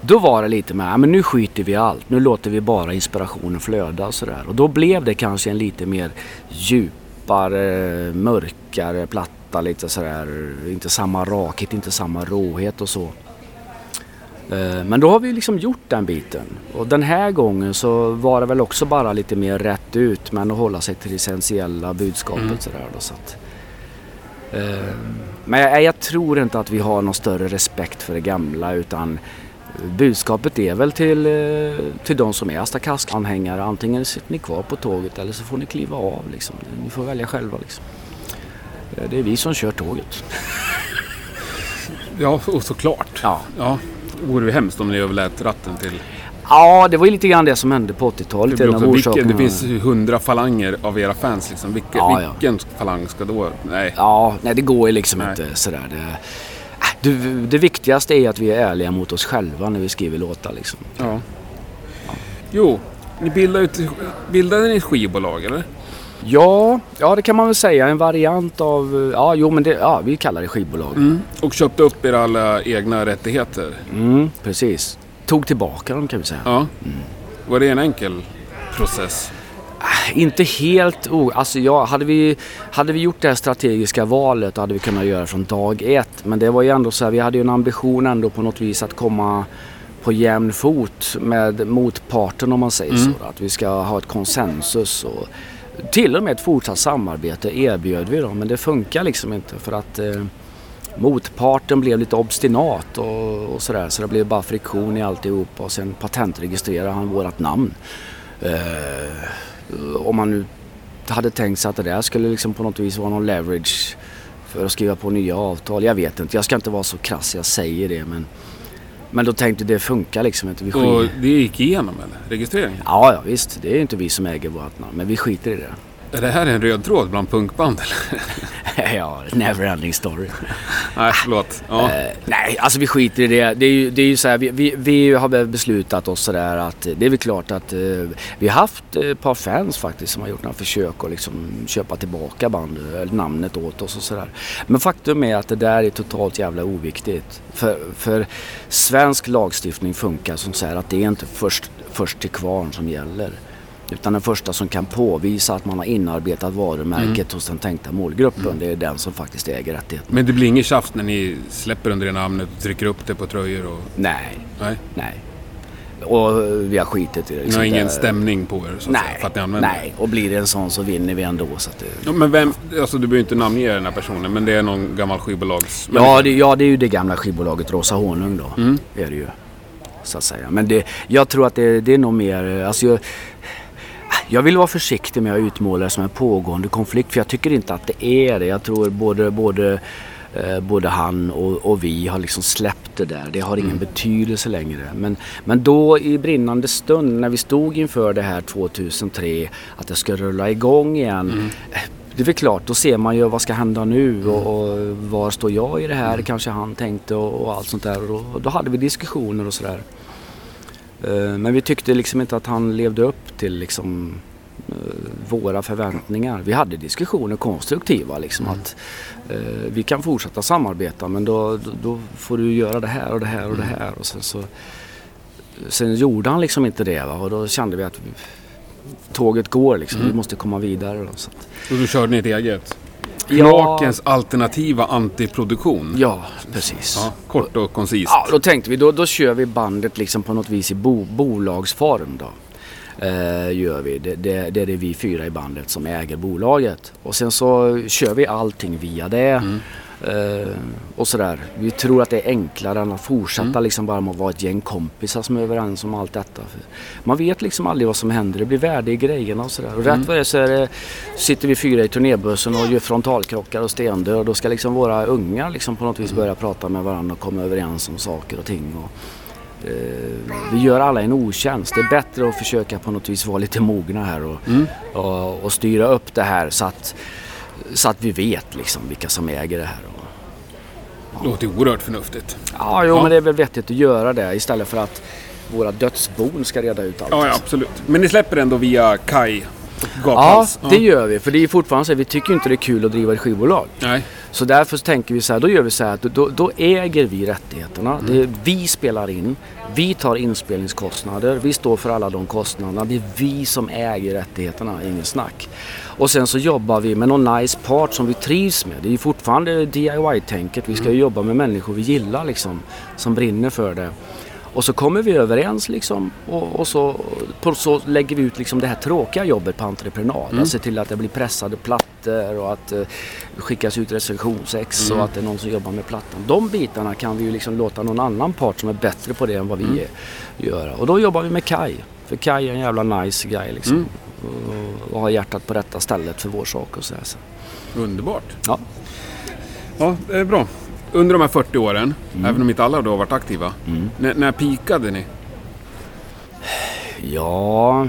då var det lite med, men nu skiter vi allt. Nu låter vi bara inspirationen flöda och sådär. Och då blev det kanske en lite mer djupare, mörkare platta. Lite sådär, inte samma rakhet, inte samma råhet och så. Eh, Men då har vi liksom gjort den biten. Och den här gången så var det väl också bara lite mer rätt ut men att hålla sig till det essentiella budskapet Mm. sådär då. Så att, eh, men jag, jag tror inte att vi har någon större respekt för det gamla utan budskapet är väl till, eh, till de som är Asta Kask-anhängare. Antingen sitter ni kvar på tåget eller så får ni kliva av. Liksom. Ni får välja själva. Liksom. Det är vi som kör tåget. Ja, och såklart. Ja. Ja. Vore ju hemskt om ni överlät ratten till... Ja, det var ju lite grann det som hände på 80-talet. Det, också, vilken, det finns ju hundra falanger av era fans liksom. Vilken, Ja, ja. vilken falang ska då... Nej. Ja, nej det går ju liksom Nej. inte sådär. Det, äh, det, det viktigaste är att vi är ärliga mot oss själva när vi skriver låtar liksom. Ja. Jo, ni bildade, bildade ni ett skivbolag eller? Ja, ja det kan man väl säga. En variant av, ja jo men det, ja vi kallar det skivbolag. Mm, Och köpte upp era alla egna rättigheter? precis. Tog tillbaka dem kan vi säga. Ja. Var det en enkel process? Inte helt o... Alltså ja, hade vi, hade vi gjort det här strategiska valet hade vi kunnat göra från dag ett. Men det var ju ändå så här, vi hade ju en ambition ändå på något vis att komma på jämn fot med motparten om man säger så. Att vi ska ha ett konsensus och till och med ett fortsatt samarbete erbjöd vi dem. Men det funkar liksom inte för att eh, motparten blev lite obstinat och, och sådär. Så det blev bara friktion i alltihop och sen patentregistrerade han vårat namn. Eh, om man nu hade tänkt sig att det där skulle liksom på något vis vara någon leverage för att skriva på nya avtal. Jag vet inte, jag ska inte vara så krass jag säger det men men då tänkte det funkar liksom inte. Vi Och skiter. det gick igenom eller? Registreringen? Ja, ja visst. Det är ju inte vi som äger vårt namn men vi skiter i det. Är det här en röd tråd bland punkband eller? ja, never ending story. Nej, förlåt. Ja. Eh, nej, alltså vi skiter i det. Det är ju, det är ju så här, vi, vi, vi har beslutat oss sådär att eh, det är väl klart att eh, vi har haft ett par fans faktiskt som har gjort några försök att liksom köpa tillbaka band, eller namnet åt oss och sådär. Men faktum är att det där är totalt jävla oviktigt. För, för svensk lagstiftning funkar som så här att det är inte först, först till kvarn som gäller. Utan den första som kan påvisa att man har inarbetat varumärket hos den tänkta målgruppen, det är den som faktiskt äger rättigheten. Men det blir inget tjafs när ni släpper under det namnet och trycker upp det på tröjor och... Nej, Nej. nej. Och vi har skitit i det. Ni liksom. har ingen Det- stämning på er så att säga, Nej, för att ni använder det? nej. Och blir det en sån så vinner vi ändå. Så att det... Ja, men vem, alltså du behöver inte namnge den här personen, men det är någon gammal skivbolags... Ja, det, ja, det är ju det gamla skivbolaget Rosa Honung då. Mm. Är det ju. Så att säga. Men det, jag tror att det, det är nog mer... Alltså jag, jag vill vara försiktig med att utmåla det som en pågående konflikt. För jag tycker inte att det är det. Jag tror både, både, eh, både han och, och vi har liksom släppt det där. Det har ingen betydelse längre. Men, men då i brinnande stund när vi stod inför det här 2003 att det ska rulla igång igen. eh, Det är väl klart, då ser man ju vad ska hända nu och, och var står jag i det här kanske han tänkte och, och allt sånt där. Och, då hade vi diskussioner och sådär. Eh, Men vi tyckte liksom inte att han levde upp till liksom eh, våra förväntningar. Vi hade diskussioner konstruktiva liksom att eh, vi kan fortsätta samarbeta men då, då, då får du göra det här och det här och det här och sen så Sen gjorde han liksom inte det va? och då kände vi att tåget går liksom. Vi måste komma vidare. Då, så att, Och då körde ni ett eget? Ja. Kloakens alternativa antiproduktion? ja, precis. Ja, kort och koncist. Ja, då tänkte vi då, då kör vi bandet liksom på något vis i bo, bolagsform då. Eh, gör vi. Det, det, det är det vi fyra i bandet som äger bolaget. Och sen så kör vi allting via det. Eh, och sådär. Vi tror att det är enklare än att fortsätta liksom bara med att vara ett gäng kompisar som är överens om allt detta. För man vet liksom aldrig vad som händer. Det blir värde i grejerna och sådär. Och rätt vad det är så är det, sitter vi fyra i turnébussen och gör frontalkrockar och stendör. Och då ska liksom våra ungar liksom på något vis börja prata med varandra och komma överens om saker och ting. Och, eh, vi gör alla en otjänst. Det är bättre att försöka på något vis vara lite mogna här och, och, och styra upp det här så att, så att vi vet liksom vilka som äger det här. Och, Låter oerhört förnuftigt. ja, jo Ja. men det är väl vettigt att göra det istället för att våra dödsbon ska reda ut allt. Ja, ja, absolut. Men ni släpper ändå via Kai och Ja, Gaphals? det gör vi. För det är fortfarande så att vi tycker inte det är kul att driva ett skivbolag. Nej. Så därför tänker vi så här, då gör vi så här att då, då äger vi rättigheterna. Det är, vi spelar in, vi tar inspelningskostnader, vi står för alla de kostnaderna. Det är vi som äger rättigheterna, ingen snack. Och sen så jobbar vi med någon nice part som vi trivs med. Det är fortfarande DIY-tänket. Vi ska ju jobba med människor vi gillar liksom, som brinner för det. Och så kommer vi överens liksom och, och så, på, så lägger vi ut liksom det här tråkiga jobbet på entreprenad. Mm. Se till att det blir pressade plattor och att eh, skickas ut recensionsex mm. och att det är någon som jobbar med plattan. De bitarna kan vi ju liksom låta någon annan part som är bättre på det än vad vi mm. är göra. Och då jobbar vi med Kai. För Kai är en jävla nice guy liksom. Mm. Och, och har hjärtat på rätta stället för vår sak och så. Här, så. Underbart. Ja. Ja, det är bra under de här 40 åren, mm. även om inte alla då har varit aktiva, mm. när, när pikade ni? Ja,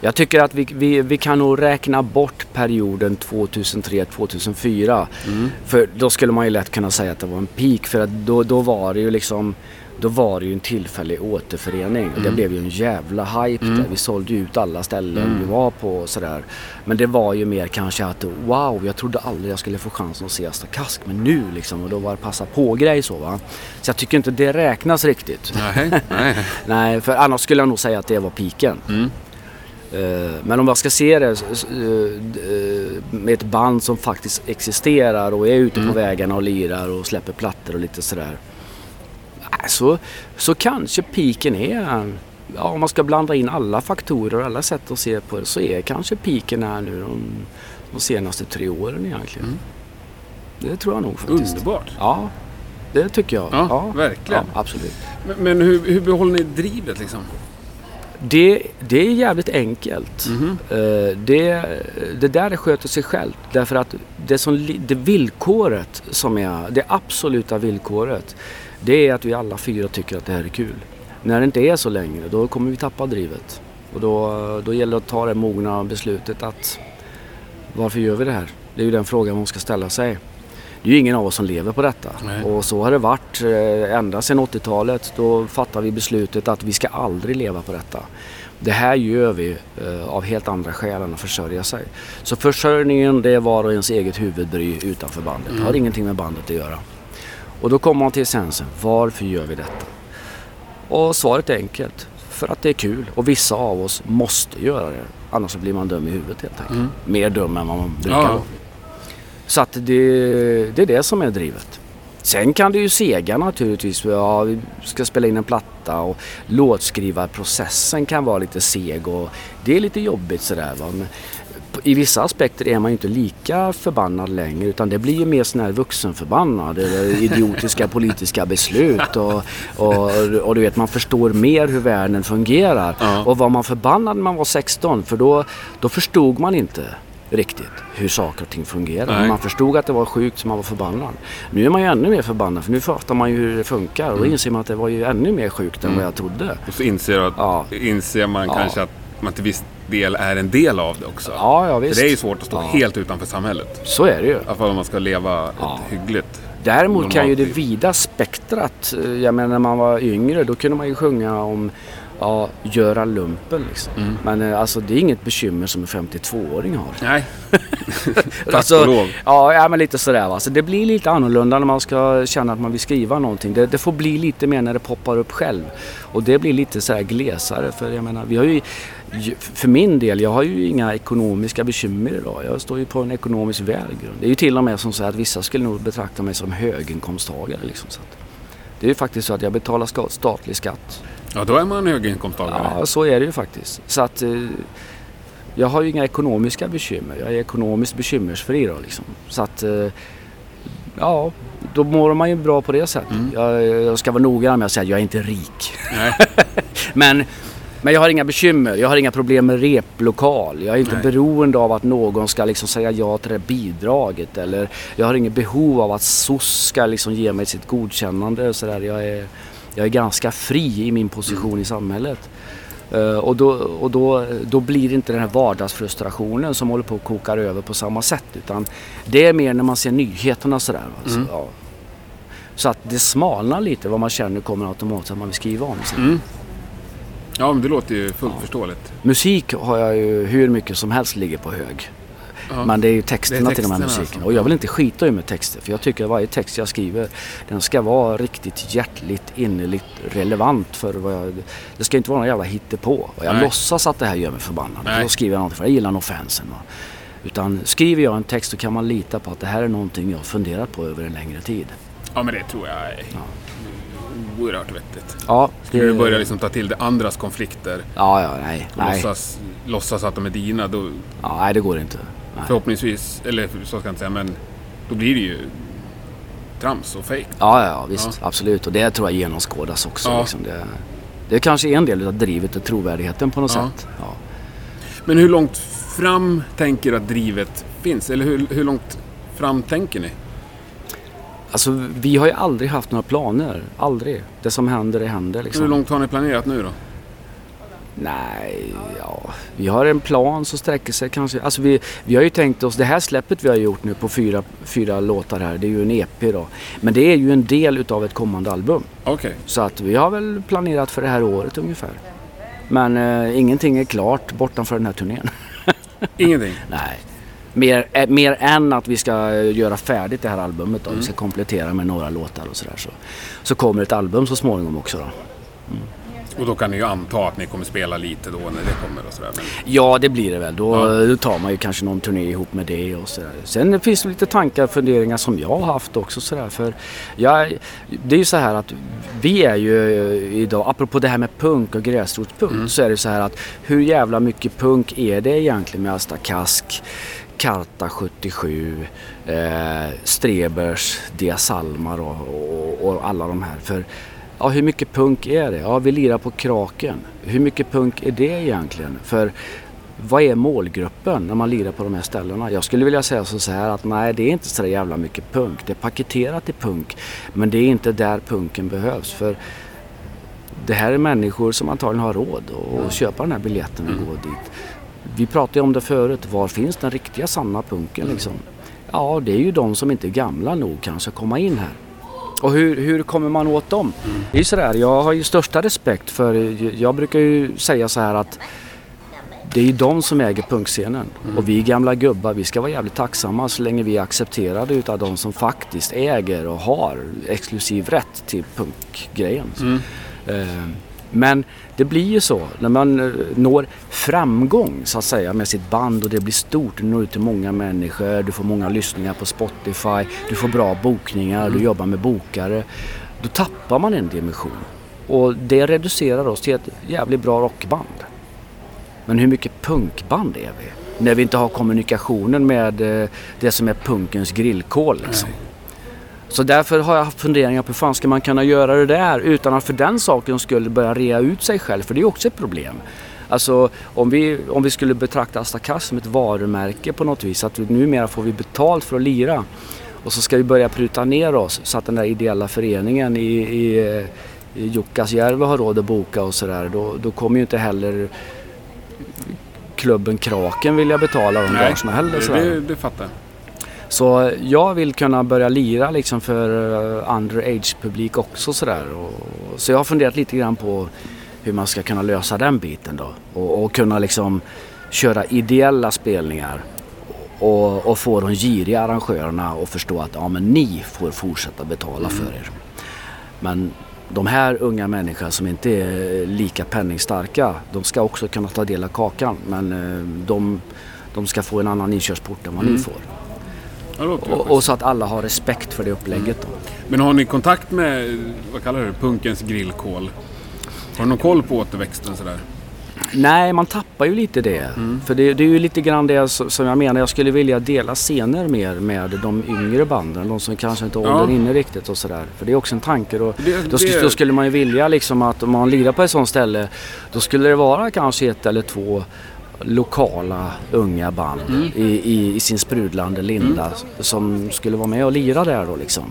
jag tycker att vi, vi, vi kan nog räkna bort perioden 2003-2004. Mm. För då skulle man ju lätt kunna säga att det var en peak för att då, då var det ju liksom då var det ju en tillfällig återförening. Mm. Det blev ju en jävla hype mm. där. Vi sålde ut alla ställen mm. vi var på och sådär. Men det var ju mer kanske att wow, jag trodde aldrig jag skulle få chansen att se Asta Kask. Men nu liksom, och då var det passa på-grej så va. Så jag tycker inte det räknas riktigt. Nej, nej. nej, för annars skulle jag nog säga att det var piken. Mm. Eh, men om jag ska se det eh, med ett band som faktiskt existerar och är ute på mm. vägarna och lirar och släpper plattor och lite sådär så, så kanske piken är, ja, om man ska blanda in alla faktorer och alla sätt att se på det, så är kanske piken här nu de, de senaste tre åren egentligen. Mm. Det tror jag nog faktiskt. Underbart! Ja, det tycker jag. Ja, ja verkligen. Ja, absolut. Men, men hur, hur behåller ni drivet liksom? Det, det är jävligt enkelt. Mm -hmm. det, det där sköter sig självt. Därför att det, som, det villkoret som är det absoluta villkoret det är att vi alla fyra tycker att det här är kul. När det inte är så längre, då kommer vi tappa drivet. Och då, då gäller det att ta det mogna beslutet att varför gör vi det här? Det är ju den frågan man ska ställa sig. Det är ju ingen av oss som lever på detta. Nej. Och så har det varit eh, ända sedan 80-talet. Då fattade vi beslutet att vi ska aldrig leva på detta. Det här gör vi eh, av helt andra skäl än att försörja sig. Så försörjningen det är var och ens eget huvudbry utanför bandet. Det har mm. ingenting med bandet att göra. Och då kommer man till essensen. Varför gör vi detta? Och svaret är enkelt. För att det är kul och vissa av oss måste göra det. Annars blir man dum i huvudet helt enkelt. Mm. Mer dum än vad man brukar ja. vara. Så att det, det är det som är drivet. Sen kan det ju sega naturligtvis. Ja, vi ska spela in en platta och låtskrivarprocessen kan vara lite seg och det är lite jobbigt sådär. Va? I vissa aspekter är man ju inte lika förbannad längre utan det blir ju mer sån här vuxenförbannad eller idiotiska politiska beslut och, och, och, du vet man förstår mer hur världen fungerar. Ja. Och var man förbannad när man var 16 för då, då förstod man inte riktigt hur saker och ting fungerar. Man förstod att det var sjukt så man var förbannad. Nu är man ju ännu mer förbannad för nu fattar man ju hur det funkar och då mm. inser man att det var ju ännu mer sjukt än mm. vad jag trodde. Och så inser, att, ja. inser man ja. kanske att man till viss del är en del av det också. Ja, ja visst. För det är ju svårt att stå ja. helt utanför samhället. Så är det ju. I alla fall om man ska leva ja. ett hyggligt Däremot kan ju det vida spektrat, eh, jag menar när man var yngre då kunde man ju sjunga om ja, göra lumpen liksom. Mm. Men eh, alltså det är inget bekymmer som en 52-åring har. Nej. Tack alltså, och lov. Ja, ja, men lite sådär va. Så det blir lite annorlunda när man ska känna att man vill skriva någonting. Det, det får bli lite mer när det poppar upp själv. Och det blir lite sådär glesare. För jag menar, vi har ju för min del, jag har ju inga ekonomiska bekymmer idag. Jag står ju på en ekonomisk välgrund. Det är ju till och med som så att vissa skulle nog betrakta mig som höginkomsttagare. Liksom, så det är ju faktiskt så att jag betalar statlig skatt. Ja, då är man höginkomsttagare. Ja, så är det ju faktiskt. Så att eh, jag har ju inga ekonomiska bekymmer. Jag är ekonomiskt bekymmersfri då liksom. Så att eh, ja, då mår man ju bra på det sättet. Mm. Jag, jag, ska vara noga med att säga att jag är inte rik. Men men jag har inga bekymmer. Jag har inga problem med replokal. Jag är inte Nej. beroende av att någon ska liksom säga ja till det bidraget. Eller jag har inget behov av att SOS ska liksom ge mig sitt godkännande. Så där. Jag, är, jag är ganska fri i min position mm. i samhället. Uh, och då, och då, då blir det inte den här vardagsfrustrationen som håller på att koka över på samma sätt. Utan det är mer när man ser nyheterna sådär. Alltså, mm. ja. Så att det smalnar lite vad man känner kommer automatiskt att man vill skriva om. Mm. Ja, men det låter ju fullt ja. förståeligt. Musik har jag ju hur mycket som helst ligger på hög. Ja. Men det är ju texterna är till de här musikerna. Alltså. Och jag vill inte skita i med texter. För jag tycker att varje text jag skriver den ska vara riktigt hjärtligt, innerligt relevant för vad jag... Det ska inte vara någon jävla hittepå. Och jag Nej. låtsas att det här gör mig förbannad. Då skriver jag någonting för jag gillar nog fansen. Va? Utan skriver jag en text så kan man lita på att det här är någonting jag funderat på över en längre tid. Ja men det tror jag ja. Oerhört vettigt. Ja, Skulle du börja liksom ta till det andras konflikter ja, ja, nej, och nej. Låtsas, låtsas att de är dina då... Ja, nej det går inte. Nej. Förhoppningsvis, eller så ska jag inte säga men då blir det ju trams och fejk. Ja, ja visst. Ja. Absolut. Och det tror jag genomskådas också. Ja. Liksom. Det, det är kanske en del av drivet och trovärdigheten på något ja. sätt. Men hur långt fram tänker att drivet finns? Eller hur, hur långt fram tänker ni? Alltså vi har ju aldrig haft några planer. Aldrig. Det som händer, det händer. Liksom. Hur långt har ni planerat nu då? Nej, ja, vi har en plan som sträcker sig kanske. Alltså vi, vi har ju tänkt oss, det här släppet vi har gjort nu på fyra, fyra låtar här, det är ju en EP då. Men det är ju en del utav ett kommande album. Okej. Okay. Så att vi har väl planerat för det här året ungefär. Men eh, ingenting är klart bortanför den här turnén. Ingenting? Nej. Mer, eh, mer än att vi ska göra färdigt det här albumet då. Mm. Vi ska komplettera med några låtar och sådär. Så, så kommer ett album så småningom också då. Mm. Och då kan ni ju anta att ni kommer spela lite då när det kommer och sådär. Men... Ja, det blir det väl. Då, ja. då tar man ju kanske någon turné ihop med det och sådär. Sen finns det lite tankar och funderingar som jag har haft också sådär. För jag, det är ju så här att vi är ju idag, apropå det här med punk och gräsrotspunk, mm. så är det så här att hur jävla mycket punk är det egentligen med Asta Kask? Karta 77, eh, Strebers, Diasalmar och, och, och alla de här. För Ja, hur mycket punk är det? Ja, vi lirar på Kraken. Hur mycket punk är det egentligen? För vad är målgruppen när man lirar på de här ställena? Jag skulle vilja säga så här att nej, det är inte så jävla mycket punk. Det är paketerat i punk, men det är inte där punken behövs. För det här är människor som antagligen har råd att köpa den här biljetten och gå dit. Vi pratade om det förut, var finns den riktiga sanna punken liksom? Ja, det är ju de som inte är gamla nog kanske att komma in här. Och hur, hur kommer man åt dem? Mm. Det är sådär, jag har ju största respekt för, jag brukar ju säga så här att det är ju de som äger punkscenen. Mm. Och vi gamla gubbar, vi ska vara jävligt tacksamma så länge vi är accepterade utav de som faktiskt äger och har exklusiv rätt till punkgrejen. Mm. Uh, men det blir ju så när man eh, når framgång så att säga med sitt band och det blir stort. Du når ut till många människor, du får många lyssningar på Spotify, du får bra bokningar, mm. du jobbar med bokare. Då tappar man en dimension. Och det reducerar oss till ett jävligt bra rockband. Men hur mycket punkband är vi? När vi inte har kommunikationen med eh, det som är punkens grillkol liksom. Nej. Så därför har jag haft funderingar på hur fan ska man kunna göra det där utan att för den saken skulle börja rea ut sig själv, för det är också ett problem. Alltså om vi, om vi skulle betrakta Astakass som ett varumärke på något vis, att numera får vi betalt för att lira och så ska vi börja pruta ner oss så att den där ideella föreningen i, i, i Jukkasjärvi har råd att boka och sådär, då, då kommer ju inte heller klubben Kraken vilja betala de gagerna heller. Nej, det, det fattar jag. Så jag vill kunna börja lira liksom för uh, underage-publik också sådär. så jag har funderat lite grann på hur man ska kunna lösa den biten då. Och, och kunna liksom köra ideella spelningar och, och, få de giriga arrangörerna att förstå att ja, men ni får fortsätta betala mm. för er. Men de här unga människorna som inte är lika penningstarka, de ska också kunna ta del av kakan. Men uh, de, de ska få en annan inkörsport än vad mm. ni får. Och, och, så att alla har respekt för det upplägget. Då. Men har ni kontakt med, vad kallar du punkens grillkol? Har du någon koll på återväxten sådär? Nej, man tappar ju lite det. Mm. För det, det, är ju lite grann det som jag menar. Jag skulle vilja dela scener mer med de yngre banden. De som kanske inte har åldern ja. inne riktigt och sådär. För det är också en tanke. Då, det, då, det... då, skulle man ju vilja liksom att om man lirar på ett sånt ställe. Då skulle det vara kanske ett eller två lokala unga band mm. i, i, i, sin sprudlande linda mm. som skulle vara med och lira där då liksom.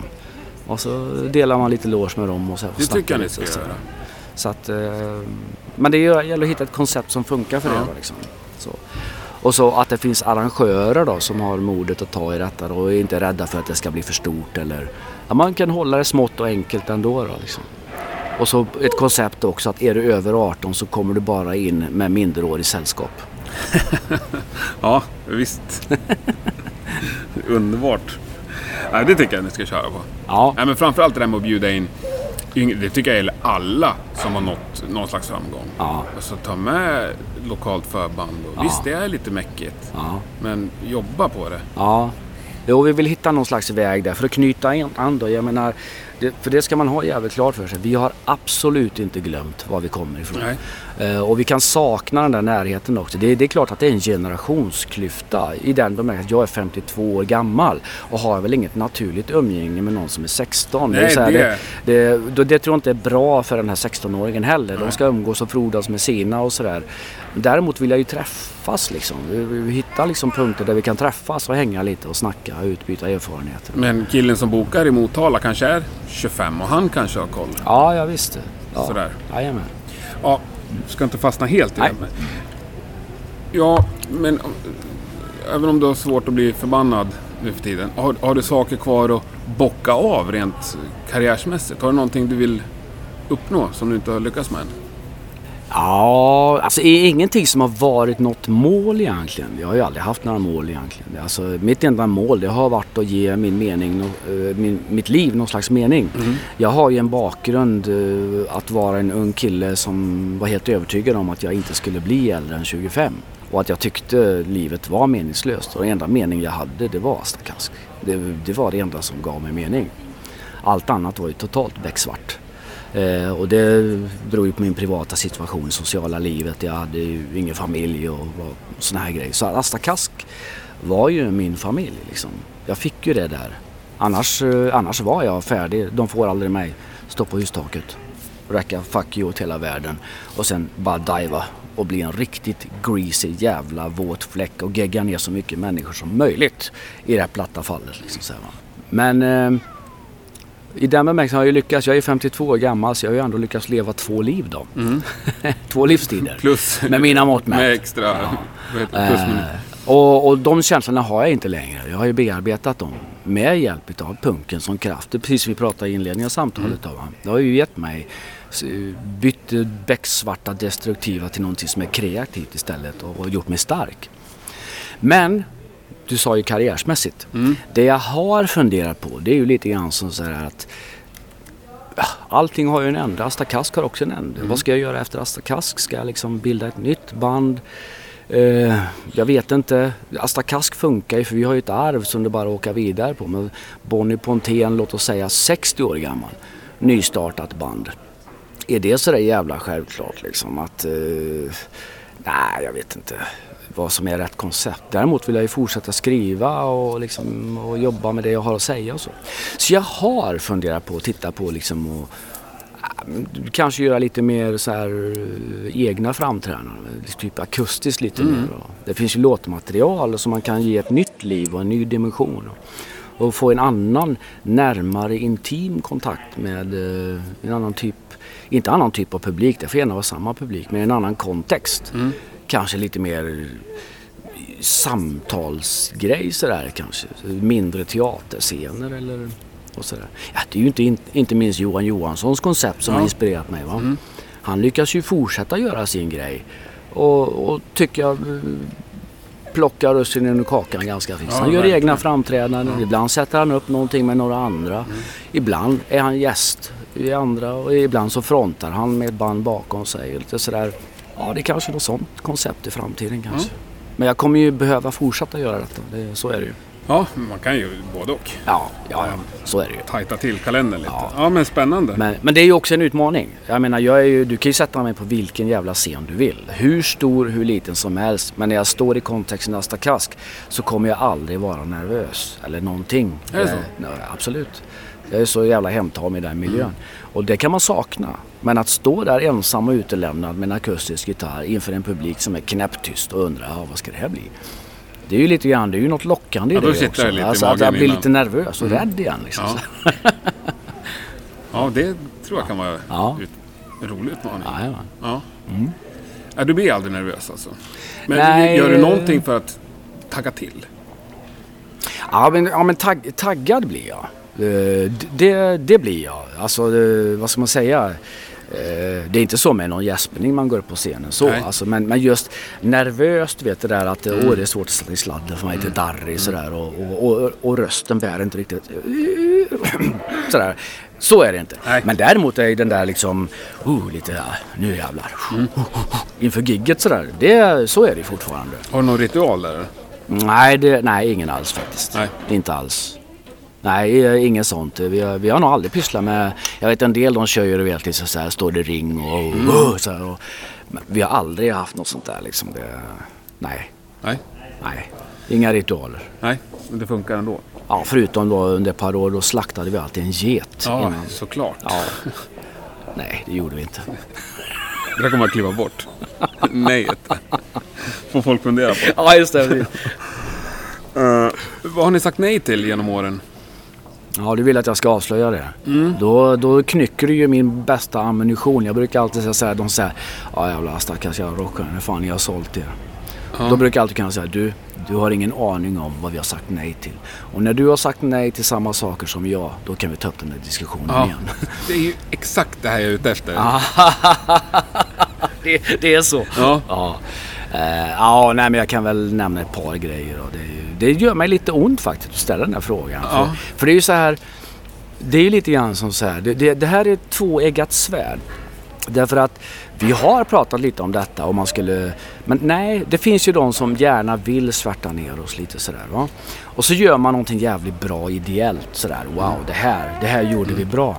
Och så delar man lite lås med dem och så. Det tycker jag ni ska göra. Så att, eh, men det gäller att hitta ett koncept som funkar för ja. det liksom. Så. Och så att det finns arrangörer då som har modet att ta i detta då och är inte rädda för att det ska bli för stort eller ja, man kan hålla det smått och enkelt ändå då liksom. Och så ett koncept också att är du över 18 så kommer du bara in med minderårig sällskap. Ja, visst. Underbart. Nej, det tycker jag ni ska köra på. Ja, Nej, men framförallt det där med att bjuda in. Det tycker jag gäller alla som har nått någon slags framgång. ja, Alltså ta med lokalt förband. Ja. Visst, det är lite mäckigt. ja. Men jobba på det. Ja, jo, vi vill hitta någon slags väg där för att knyta an då. Jag menar, det, för det ska man ha jävligt klart för sig. Vi har absolut inte glömt var vi kommer ifrån. Nej. Eh, och vi kan sakna den där närheten också. Det, det är klart att det är en generationsklyfta i den bemärkelsen att jag är 52 år gammal och har väl inget naturligt umgänge med någon som är 16. Nej, är så här, det- det, det, det tror jag inte är bra för den här 16-åringen heller. De Nej. ska umgås och frodas med sina och sådär. Däremot vill jag ju träffas liksom. Hittar liksom punkter där vi kan träffas och hänga lite och snacka och utbyta erfarenheter. Men killen som bokar i Motala kanske är 25 och han kanske har koll. Ja, jag visste. Ja. Sådär. Jajamän. Ja, ska inte fastna helt i det. Men... Ja, men om- även om du har svårt att bli förbannad nu för tiden. Har, har du saker kvar att bocka av rent karriärsmässigt? Har du någonting du vill uppnå som du inte har lyckats med än? Ja, alltså det är ingenting som har varit något mål egentligen. Jag har ju aldrig haft några mål egentligen. Alltså, mitt enda mål det har varit att ge min mening, eh, min, mitt liv någon slags mening. Jag har ju en bakgrund eh, att vara en ung kille som var helt övertygad om att jag inte skulle bli äldre än 25. Och att jag tyckte livet var meningslöst. Och den enda mening jag hade det var Asta Kask. Det, det var det enda som gav mig mening. Allt annat var ju totalt becksvart. Eh, och det beror ju på min privata situation sociala livet. Jag hade ju ingen familj och, och såna här grejer. Så Asta Kask var ju min familj liksom. Jag fick ju det där. Annars, eh, annars var jag färdig. De får aldrig mig. Stå på hustaket. Räcka fuck you åt hela världen. Och sen bara diva och bli en riktigt greasy jävla våt fläck och gegga ner så mycket människor som möjligt i det här platta fallet. Liksom, säger man. Men eh, i den bemärkelsen har jag ju lyckats. Jag är 52 år gammal så jag har ju ändå lyckats leva två liv då. två livstider. Plus Med mina mått mätt. med extra... det? Plus. Eh, och, och de känslorna har jag inte längre. Jag har ju bearbetat dem med hjälp av punken som kraft. Det är precis som vi pratade i inledningen av samtalet. Mm. Då? Det har ju gett mig bytt becksvarta destruktiva till någonting som är kreativt istället och, och gjort mig stark. Men du sa ju karriärsmässigt. Mm. Det jag har funderat på det är ju lite grann som så här att Allting har ju en ände. Asta Kask har också en ände. Mm. Vad ska jag göra efter Asta Kask? Ska jag liksom bilda ett nytt band? Eh, jag vet inte. Asta Kask funkar ju för vi har ju ett arv som det bara åka vidare på. Men Bonnie Pontén, låt oss säga 60 år gammal, nystartat band. Är det så där jävla självklart liksom att... Eh, nej, jag vet inte vad som är rätt koncept. Däremot vill jag ju fortsätta skriva och, liksom, och jobba med det jag har att säga och så. Så jag har funderat på att titta på liksom och ah, kanske göra lite mer så här eh, egna framträdanden. Typ akustiskt lite mer. Och det finns ju låtmaterial som man kan ge ett nytt liv och en ny dimension. Och få en annan närmare intim kontakt med eh, en annan typ, inte annan typ av publik, det får gärna vara samma publik, men en annan kontext. Kanske lite mer samtalsgrej sådär kanske. Mindre teaterscener eller och sådär. Ja, det är ju inte, inte minst Johan Johanssons koncept som Ja. har inspirerat mig. Va? Han lyckas ju fortsätta göra sin grej och, och tycker jag plockar russinen ur kakan ganska friskt. Ja, han gör verkligen. egna framträdanden. Ibland sätter han upp någonting med några andra. Ibland är han gäst i andra och ibland så frontar han med ett band bakom sig. Lite sådär. Ja, det är kanske något sånt koncept i framtiden kanske. Men jag kommer ju behöva fortsätta göra detta. Det, så är det ju. Ja, man kan ju både och. Ja, ja, ja. så är det ju. Tajta till kalendern lite. Ja, Ja. men spännande. Men, men det är ju också en utmaning. Jag menar, jag är ju, du kan ju sätta mig på vilken jävla scen du vill. Hur stor, hur liten som helst. Men när jag står i kontexten Asta Kask så kommer jag aldrig vara nervös. Eller någonting. Är det så? Eh, nej, absolut. Jag är så jävla hemtam i den miljön. Och det kan man sakna. Men att stå där ensam och utelämnad med en akustisk gitarr inför en publik som är knäpptyst och undrar, ja, vad ska det här bli? Det är ju lite grann, det är ju något lockande i Ja, det också. lite alltså, att jag blir innan. lite nervös och rädd igen. Liksom. Ja. ja, det tror jag kan vara Ja. en rolig utmaning. Ja, ja. Ja. Ja, du blir aldrig nervös alltså? Men Nej. gör du någonting för att tagga till? Ja men, ja, men tagg, taggad blir jag. Eh, det, det blir jag. Alltså, eh, vad ska man säga? Eh, Det är inte så med någon gäspning man går upp på scenen så. Alltså, men, men just nervöst, du vet det där att Mm. åh, det är svårt att sätta i sladden för mig lite darrig sådär och, och, och, och rösten bär inte riktigt. sådär. Så är det inte. Nej. Men däremot är den där liksom, oh, lite, ja, nu jävlar. Mm. Inför gigget sådär. Det, så är det fortfarande. Har du någon ritual där? Nej, det, nej, ingen alls faktiskt. Nej. Inte alls. Nej, eh, inget sånt. Vi har, vi har nog aldrig pysslat med... Jag vet en del de kör ju du vet liksom så här, står det ring och... och så här, och vi har aldrig haft något sånt där liksom. Det, nej, Nej. nej. Inga ritualer. Nej, men det funkar ändå. Ja, förutom då under ett par år då slaktade vi alltid en get Ja, innan. såklart. Ja. Nej, det gjorde vi inte. Det där kommer jag kliva bort. Nejet. Får folk fundera på. Ja, just det. Vad har ni sagt nej till genom åren? Ja, du vill att jag ska avslöja det. Mm. Då, då knycker du ju min bästa ammunition. Jag brukar alltid säga så här, de säger ja jävla stackars jävla rockare, hur fan jag har sålt er. Ja. Då brukar jag alltid kunna säga, du, du har ingen aning om vad vi har sagt nej till. Och när du har sagt nej till samma saker som jag, då kan vi ta upp den där diskussionen Ja. igen. Det är ju exakt det här jag är ute efter. det, det är så. Ja. Ja. Eh, ja, nej men jag kan väl nämna ett par grejer. Och det, det gör mig lite ont faktiskt att ställa den här frågan. Ja. För, för det är ju så här. Det är ju lite grann som så här. Det, det, det här är ett tvåeggat svärd. Därför att vi har pratat lite om detta och man skulle... Men nej, det finns ju de som gärna vill svärta ner oss lite sådär va. Och så gör man någonting jävligt bra ideellt sådär. Wow, det här, det här gjorde vi bra.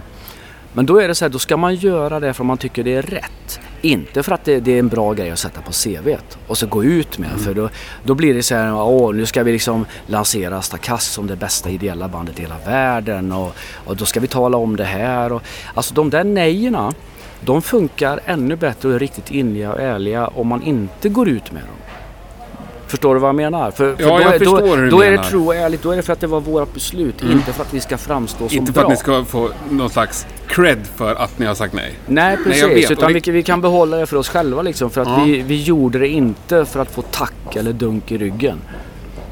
Men då är det så här, då ska man göra det för man tycker det är rätt. Inte för att det, det är en bra grej att sätta på CVt och så gå ut med. För då, då blir det så här, åh nu ska vi liksom lansera Stakas som det bästa ideella bandet i hela världen och, och då ska vi tala om det här. Och, alltså de där nejerna, de funkar ännu bättre och är riktigt inliga och ärliga om man inte går ut med dem. Förstår du vad jag menar? För, för Ja, då, jag förstår då, hur du då är det true och ärligt. Då är det för att det var vårt beslut. Inte för att vi ska framstå som Inte för bra. att ni ska få någon slags cred för att ni har sagt nej. Nej Nej, precis, jag vet. utan vi, vi kan behålla det för oss själva liksom. För att Ja. vi, vi gjorde det inte för att få tack eller dunk i ryggen.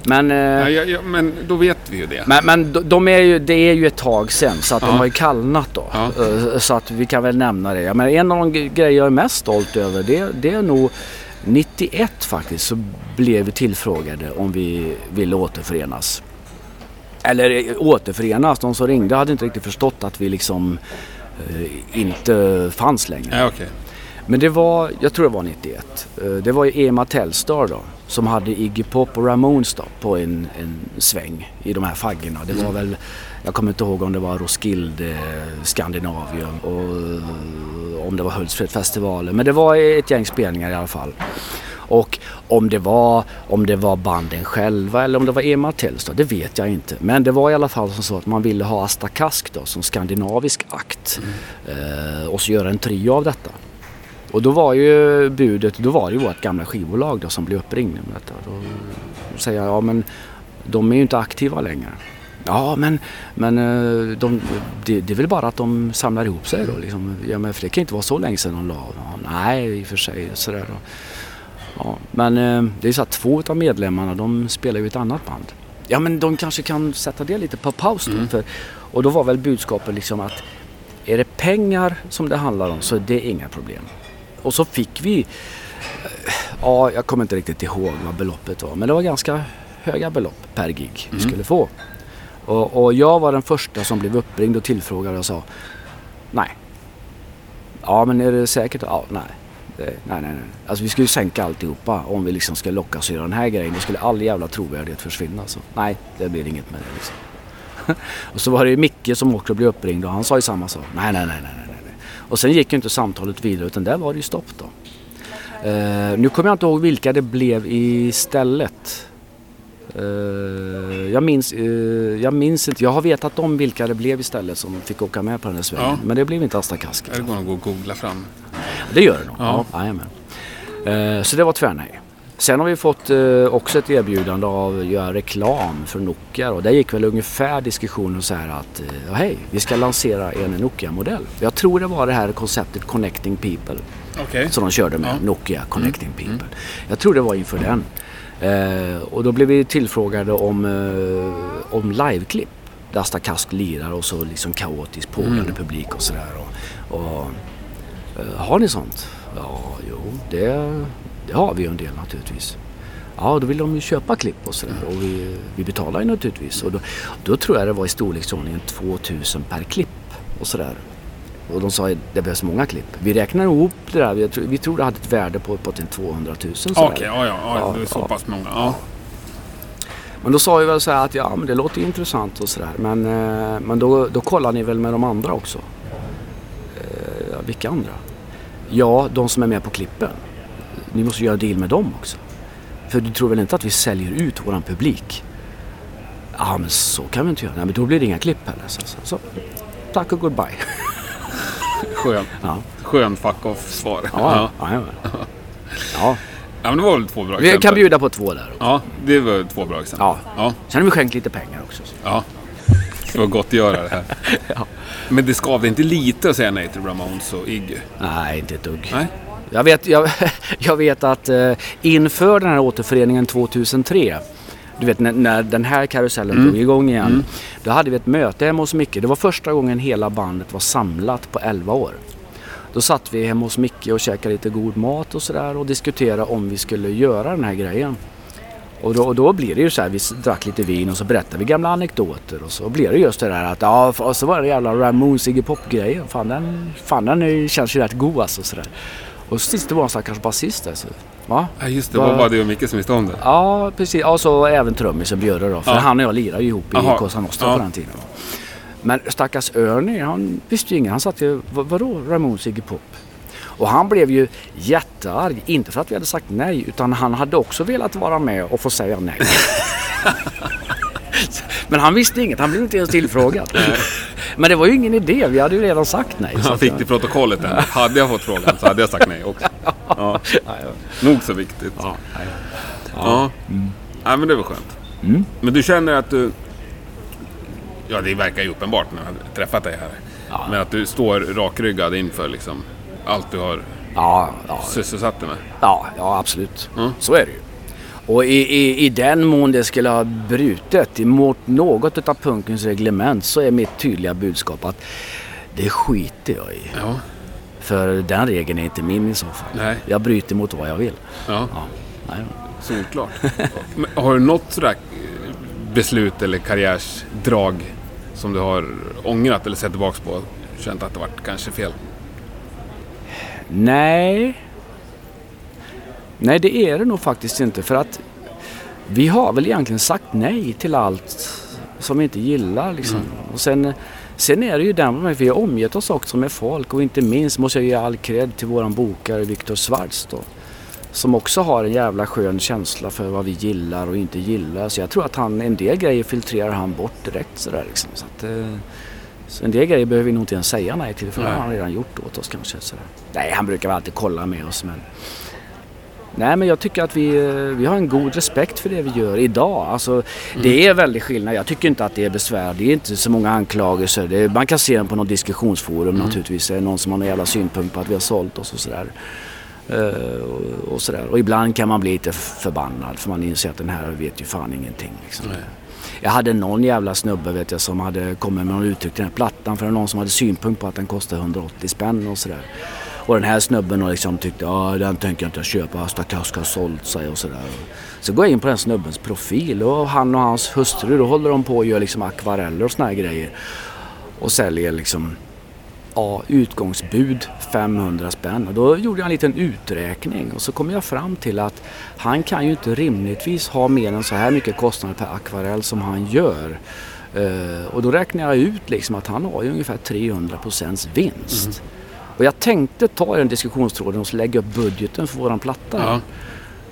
Men, eh, Ja, ja, ja, men då vet vi ju det. men, men de- de är ju, det är ju ett tag sen så att de har ju kallnat då. Eh, Så att vi kan väl nämna det. Men en av de grejer jag är mest stolt över det, det är nog 91 faktiskt så blev vi tillfrågade om vi ville återförenas. Eller eh, återförenas, de som ringde hade inte riktigt förstått att vi liksom eh, inte fanns längre. Ja, okej. Men det var, jag tror det var 91. Eh, Det var ju Ema Telstar då som hade Iggy Pop och Ramones då på en, en sväng i de här faggorna. Det var väl, jag kommer inte ihåg om det var Roskilde, eh, Skandinavium och eh, om det var Hultsfredsfestivalen. Men det var ett gäng spelningar i alla fall. Och om det var, om det var banden själva eller om det var Ema Tellstad, det vet jag inte. Men det var i alla fall som så att man ville ha Asta Kask då som skandinavisk akt. Eh, och så göra en trio av detta. Och då var ju budet, då var det ju vårt gamla skivbolag då som blev uppringd med detta. Då säger jag, ja men de är ju inte aktiva längre. Ja men, men eh, de, det, det är väl bara att de samlar ihop sig då liksom. Ja men för det kan inte vara så länge sedan de la av. Ja, nej i och för sig sådär. Ja, men eh, det är så att två av medlemmarna de spelar ju ett annat band. Ja men de kanske kan sätta det lite på paus då. För, och då var väl budskapet liksom att är det pengar som det handlar om så är det inga problem. Och så fick vi, eh, ja jag kommer inte riktigt ihåg vad beloppet var men det var ganska höga belopp per gig vi skulle få. Och, och jag var den första som blev uppringd och tillfrågad och sa nej. Ja men är det säkert? Ja, nej. Det, nej, nej, nej. Alltså vi skulle ju sänka alltihopa om vi liksom ska lockas att göra den här grejen. Då skulle all jävla trovärdighet försvinna. Så nej, det blir inget med det liksom. och så var det ju Micke som också blev uppringd och han sa ju samma sak. Nej, nej, nej, nej, nej. nej. Och sen gick ju inte samtalet vidare utan där var det ju stopp då. Uh, nu kommer jag inte ihåg vilka det blev istället. Uh, jag, minns, eh, jag minns inte. Jag har vetat om vilka det blev istället som fick åka med på den här svängen. Ja. Men det blev inte Asta Kask. Det går nog att googla fram. Det gör det nog. Ja. Ja. Eh, så det var tvärnej. Sen har vi fått också ett erbjudande av att göra reklam för Nokia och där gick väl ungefär diskussionen så här att eh, hej, vi ska lansera en Nokia-modell. Jag tror det var det här konceptet Connecting People Okej. som de körde med. Mm. Nokia Connecting People. Jag tror det var inför den. Eh, och då blev vi tillfrågade om, eh, om liveklipp. Dasta Kask lirar och så liksom kaotiskt pågående Mm. publik och sådär. Och, och, eh, har ni sånt? Ja, jo, det, det har vi ju en del naturligtvis. Ja, då vill de ju köpa klipp och sådär och vi, vi betalar ju naturligtvis. Och då, då tror jag det var i storleksordningen 2000 per klipp och sådär. Och de sa att det behövs många klipp. Vi räknar ihop det där. Vi, tror- vi tror det hade ett värde på uppåt en 200 000. sådär. Okej, ja, ja, ja, Ja, det är så pass många. Ja. Men då sa vi väl så här att ja, men det låter intressant och sådär. Men, eh, men då, då kollar ni väl med de andra också? Eh, vilka andra? Ja, de som är med på klippen. Ni måste göra deal med dem också. För du tror väl inte att vi säljer ut våran publik? Ja, men så kan vi inte göra. Nej, men då blir det inga klipp heller. Så, så, så. Tack och goodbye. Skön, Ja, skön fuck off-svar. ja, Ja. ja. ja, men det var väl två bra Vi exempel. kan bjuda på två där. Ja, det var två bra exempel. Ja. ja. Sen har vi skänkt lite pengar också. Ja. Det var gott att göra det här. Ja. Men det skavde inte lite att säga nej till Ramones och Iggy? Nej, inte ett dugg. Nej? Jag vet, jag, jag vet att eh, inför den här återföreningen 2003 du vet när, när den här karusellen Mm. drog igång igen. Då hade vi ett möte hemma hos Micke. Det var första gången hela bandet var samlat på 11 år. Då satt vi hemma hos Micke och käkade lite god mat och sådär och diskuterade om vi skulle göra den här grejen. Och då, och då blir det ju så här, vi drack lite vin och så berättade vi gamla anekdoter och så blir det just det där att ja, och så var det jävla Ramones Iggy Pop-grejen. Fan den, fan den känns ju rätt god alltså sådär. Och så sist det var en stackars basist alltså. Va? Ja, just det. Det var bara du och Micke som visste om det. Ja, precis. Ja, så även trummisen Björre då. För Ja. han och jag lirade ju ihop i Jaha. Cosa Nostra Ja. på den tiden. Men stackars Ernie, han visste ju inget. Han satt ju, "Vad- vadå Ramones Iggy Pop? Och han blev ju jättearg. Inte för att vi hade sagt nej, utan han hade också velat vara med och få säga nej. Men han visste inget, han blev inte ens tillfrågad. Men det var ju ingen idé, vi hade ju redan sagt nej. Han fick det i protokollet än. Hade jag fått frågan så hade jag sagt nej också. Ja. Nog så viktigt. Ja, ja. Ja. ja, men det var skönt. Mm. Men du känner att du... Ja, det verkar ju uppenbart när jag träffat dig här. Ja. Men att du står rakryggad inför liksom allt du har Ja, ja, sysselsatt dig med. Ja, ja absolut. Mm. Så är det ju. Och i, i, i den mån det skulle ha brutit emot något av punkens reglement så är mitt tydliga budskap att det skiter jag i. Ja. För den regeln är inte min i så fall. Nej. Jag bryter mot vad jag vill. Ja, Ja, nej. solklart. Har du något sådär beslut eller karriärsdrag som du har ångrat eller sett tillbaks på? Känt att det varit kanske fel? nej. Nej, det är det nog faktiskt inte. För att vi har väl egentligen sagt nej till allt som vi inte gillar. Liksom. Och sen, sen är det ju den vi har omgett oss också med folk och inte minst måste jag ge all cred till våran bokare Viktor Svarts då. Som också har en jävla skön känsla för vad vi gillar och inte gillar. Så jag tror att han, en del grejer filtrerar han bort direkt sådär liksom. Så att, eh, så en del grejer behöver vi nog inte ens säga nej till för det har han redan gjort åt oss kanske. Sådär. Nej, han brukar väl alltid kolla med oss men Nej men jag tycker att vi, eh, vi har en god respekt för det vi gör idag. Alltså, Det är väldigt skillnad. Jag tycker inte att det är besvär. Det är inte så många anklagelser. Är, man kan se den på något diskussionsforum naturligtvis. Det är någon som har någon jävla synpunkt på att vi har sålt oss och sådär. Eh, och, och, sådär. och ibland kan man bli lite förbannad för man inser att den här vet ju fan ingenting. Liksom. Nej. Jag hade någon jävla snubbe vet jag som hade kommit med något uttryck till den här plattan för det var någon som hade synpunkt på att den kostade 180 spänn och sådär. Och den här snubben och liksom tyckte ja den tänker jag inte köpa, Stakaska har sålt sig och sådär. Så går jag in på den snubbens profil och han och hans hustru då håller de på och gör liksom akvareller och såna här grejer. Och säljer liksom Ja, utgångsbud 500 spänn. Och då gjorde jag en liten uträkning och så kom jag fram till att han kan ju inte rimligtvis ha mer än så här mycket kostnader per akvarell som han gör. Eh, och då räknade jag ut liksom att han har ju ungefär 300 procents vinst. Och jag tänkte ta den diskussionstråden och lägga upp budgeten för våran platta. Ja.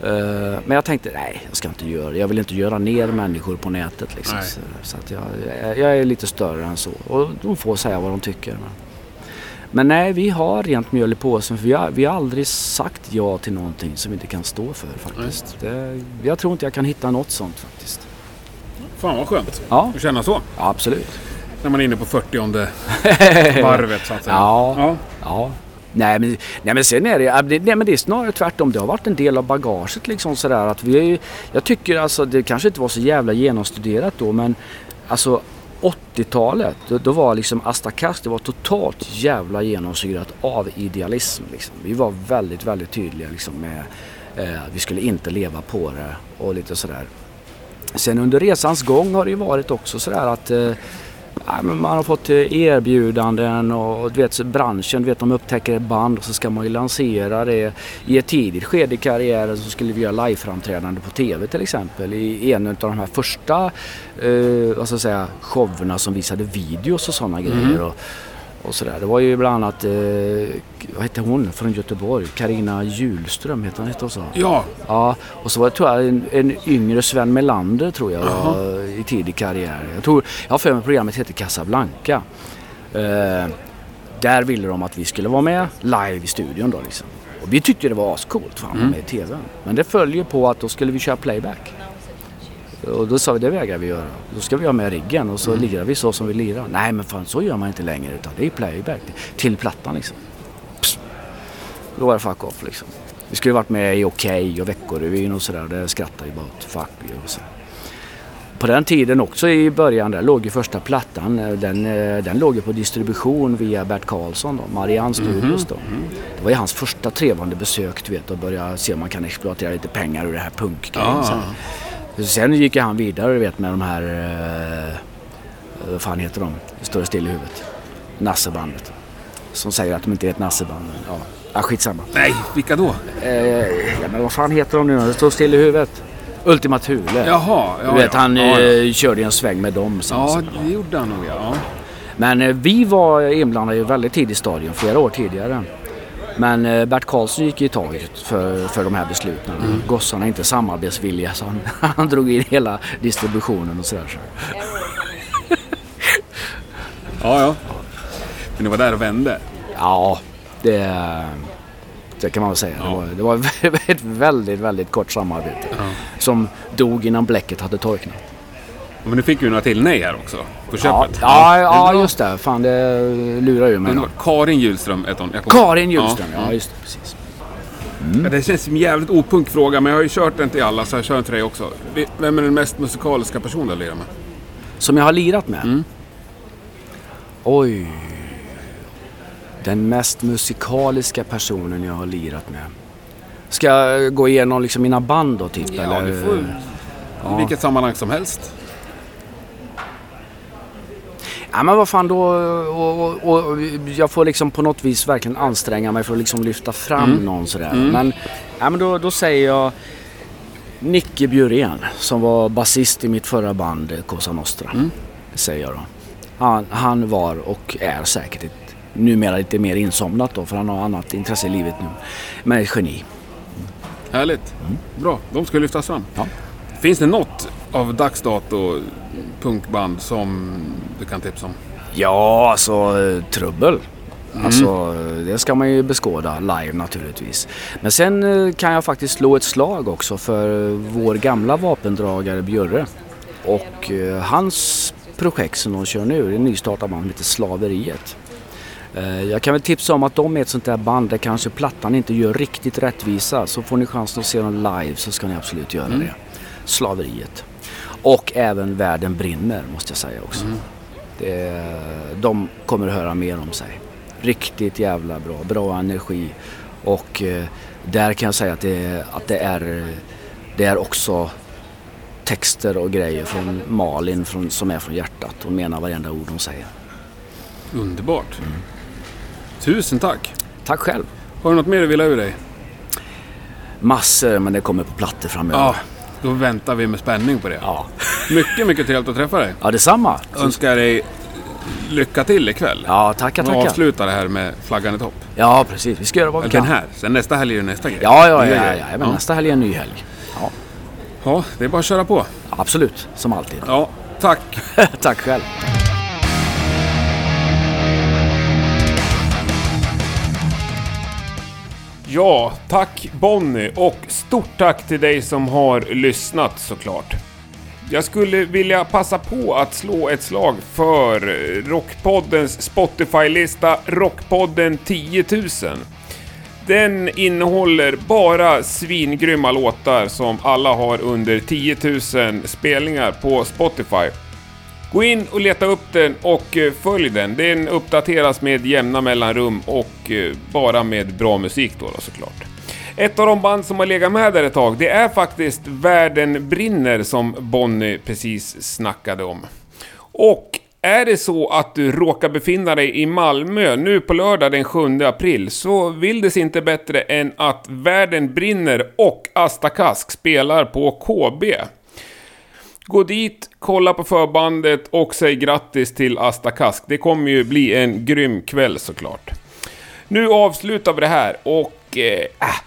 Eh, men jag tänkte nej, jag ska inte göra det. Jag vill inte göra ner människor på nätet. Liksom. Så, så att jag, jag, jag är lite större än så. Och de får säga vad de tycker. Men, men nej, vi har rent mjöl i påsen. För vi har, vi har aldrig sagt ja till någonting som vi inte kan stå för faktiskt. Det, jag tror inte jag kan hitta något sånt faktiskt. Fan vad skönt Ja, att känna så. ja absolut. När man är inne på 40 varvet så att säga. Ja. ja. Ja. Nej men, nej men sen är det, nej, men det är snarare tvärtom. Det har varit en del av bagaget liksom sådär att vi är ju, Jag tycker alltså det kanske inte var så jävla genomstuderat då men alltså 80-talet, då, då var liksom Asta Kass, det var totalt jävla genomsyrat av idealism. Liksom. Vi var väldigt, väldigt tydliga liksom med eh, vi skulle inte leva på det och lite sådär. Sen under resans gång har det ju varit också sådär att eh, man har fått erbjudanden och du vet, branschen, du vet, de upptäcker ett band och så ska man ju lansera det. I ett tidigt skede i karriären så skulle vi göra liveframträdande på TV till exempel i en av de här första eh, vad ska jag säga, showerna som visade videos och sådana mm. grejer. Och, och sådär. Det var ju bland annat, eh, vad hette hon från Göteborg? Karina Julström hette hon, hette hon så? Ja. Ja, och så var det tror jag en, en yngre Sven Melander tror jag var, i tidig karriär. Jag tror, jag har för mig programmet heter Casablanca. Eh, där ville de att vi skulle vara med live i studion då liksom. Och vi tyckte det var ascoolt, fan mm. med i TV. Men det följer på att då skulle vi köra playback. Och då sa vi det vägrar vi göra. Då ska vi ha med riggen och så mm. lirar vi så som vi lirar. Nej men fan så gör man inte längre utan det är playback till plattan liksom. Psst. Då var det fuck off liksom. Vi skulle varit med i Okej okay och Veckorevyn och sådär. Det skrattade ju bara åt fuck och så. På den tiden också i början där låg ju första plattan. Den, den låg ju på distribution via Bert Karlsson då, Marianne Studios mm -hmm. då. Mm. Det var ju hans första trevande besök du vet och börja se om man kan exploatera lite pengar ur det här punkgrejen. Ah. Sen gick han vidare du vet med de här, eh, vad fan heter de, står still i huvudet. Nassebandet. Som säger att de inte är ett nasseband. Ja, ah, skitsamma. Nej, vilka då? Eh, ja, men vad fan heter de nu Det står still i huvudet. Ultima Thule. Jaha, ja, Du vet han ja, ja. körde en sväng med dem. Sen, ja, det gjorde han nog ja. Men eh, vi var inblandade i väldigt tidigt stadium, flera år tidigare. Men eh, Bert Karlsson gick i taget för, för de här besluten. Mm. Gossarna är inte samarbetsvilliga så han, han drog in hela distributionen och sådär. Så. ja, ja. Men det var där och vände? Ja, det, det kan man väl säga. Ja. Det, var, det var ett väldigt, väldigt kort samarbete. Ja. Som dog innan bläcket hade torknat. Men nu fick ju några till nej här också. På köpet. Ja, ja, ja just det. Fan det lurar ju mig. Men Karin Hjulström hette hon. Karin Hjulström, ja, ja just det. Precis. Mm. Ja, det känns som en jävligt opunk fråga men jag har ju kört den till alla så jag kör den till dig också. Vem är den mest musikaliska personen du har lirat med? Som jag har lirat med? Mm. Oj. Den mest musikaliska personen jag har lirat med. Ska jag gå igenom liksom mina band då typ? Ja, eller? du får... I vilket sammanhang som helst. Ja men vad fan då och, och, och, jag får liksom på något vis verkligen anstränga mig för att liksom lyfta fram mm. någon sådär. Mm. Men, ja, men då, då säger jag Nicke Bjurén som var basist i mitt förra band Cosa Nostra. Mm. Säger jag då. Han, han var och är säkert ett, numera lite mer insomnat då för han har annat intresse i livet nu. Men ett geni. Härligt. Mm. Bra, de ska lyftas fram. Ja. Finns det något av dags dato punkband som du kan tipsa om? Ja, alltså Trubbel. Mm. Alltså det ska man ju beskåda live naturligtvis. Men sen eh, kan jag faktiskt slå ett slag också för vår gamla vapendragare Björre. Och eh, hans projekt som de kör nu, det är en nystartad band som heter Slaveriet. Eh, jag kan väl tipsa om att de är ett sånt där band där kanske plattan inte gör riktigt rättvisa. Så får ni chansen att se dem live så ska ni absolut göra mm. det. Slaveriet. Och även Världen brinner måste jag säga också. Mm. Det, de kommer att höra mer om sig. Riktigt jävla bra, bra energi. Och eh, där kan jag säga att det, att det, är, det är också texter och grejer från Malin från, som är från hjärtat. Hon menar varenda ord hon säger. Underbart. Mm. Tusen tack. Tack själv. Har du något mer du vill ha ur dig? Massor, men det kommer på plattor framöver. Ja. Då väntar vi med spänning på det. Ja. Mycket, mycket trevligt att träffa dig. Ja, detsamma. Önskar dig lycka till ikväll. Ja, tackar, tackar. Och avsluta det här med flaggan i topp. Ja, precis. Vi ska göra vad vi kan. Den här. Sen nästa helg är det nästa grej. Ja, ja, ja. ja, ja. Men ja. Nästa helg är en ny helg. Ja. ja, det är bara att köra på. Absolut, som alltid. Ja, tack. tack själv. Ja, tack Bonnie och stort tack till dig som har lyssnat såklart. Jag skulle vilja passa på att slå ett slag för Rockpoddens Spotify-lista Rockpodden 10 000. Den innehåller bara svingrymma låtar som alla har under 10 000 spelningar på Spotify. Gå in och leta upp den och eh, följ den. Den uppdateras med jämna mellanrum och eh, bara med bra musik då, då såklart. Ett av de band som har legat med där ett tag, det är faktiskt Världen brinner som Bonnie precis snackade om. Och är det så att du råkar befinna dig i Malmö nu på lördag den 7 april så vill det sig inte bättre än att Världen brinner och Asta Kask spelar på KB. Gå dit, kolla på förbandet och säg grattis till Asta Kask. Det kommer ju bli en grym kväll såklart. Nu avslutar vi det här och... Eh, äh,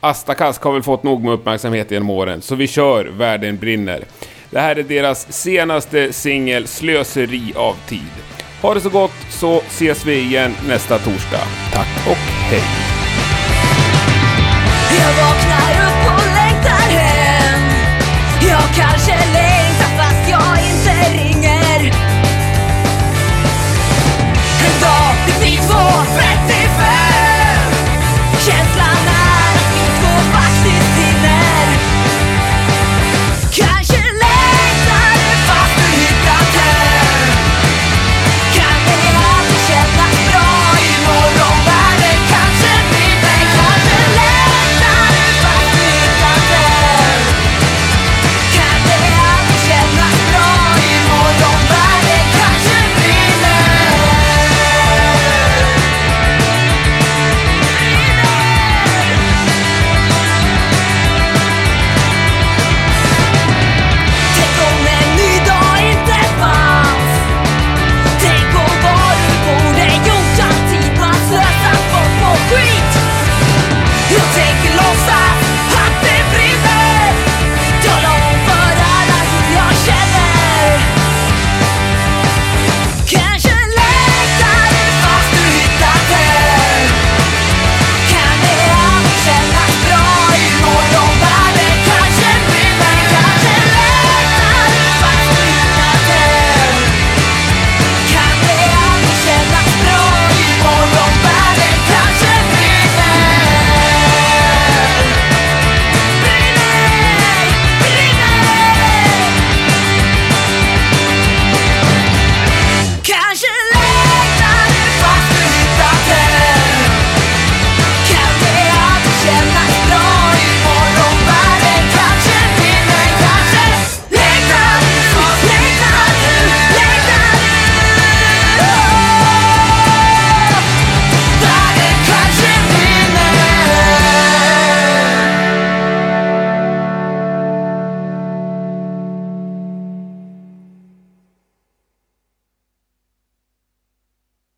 Asta Kask har väl fått nog med uppmärksamhet genom åren, så vi kör Världen brinner. Det här är deras senaste singel Slöseri av tid. Ha det så gott så ses vi igen nästa torsdag. Tack och hej! Jag vaknar upp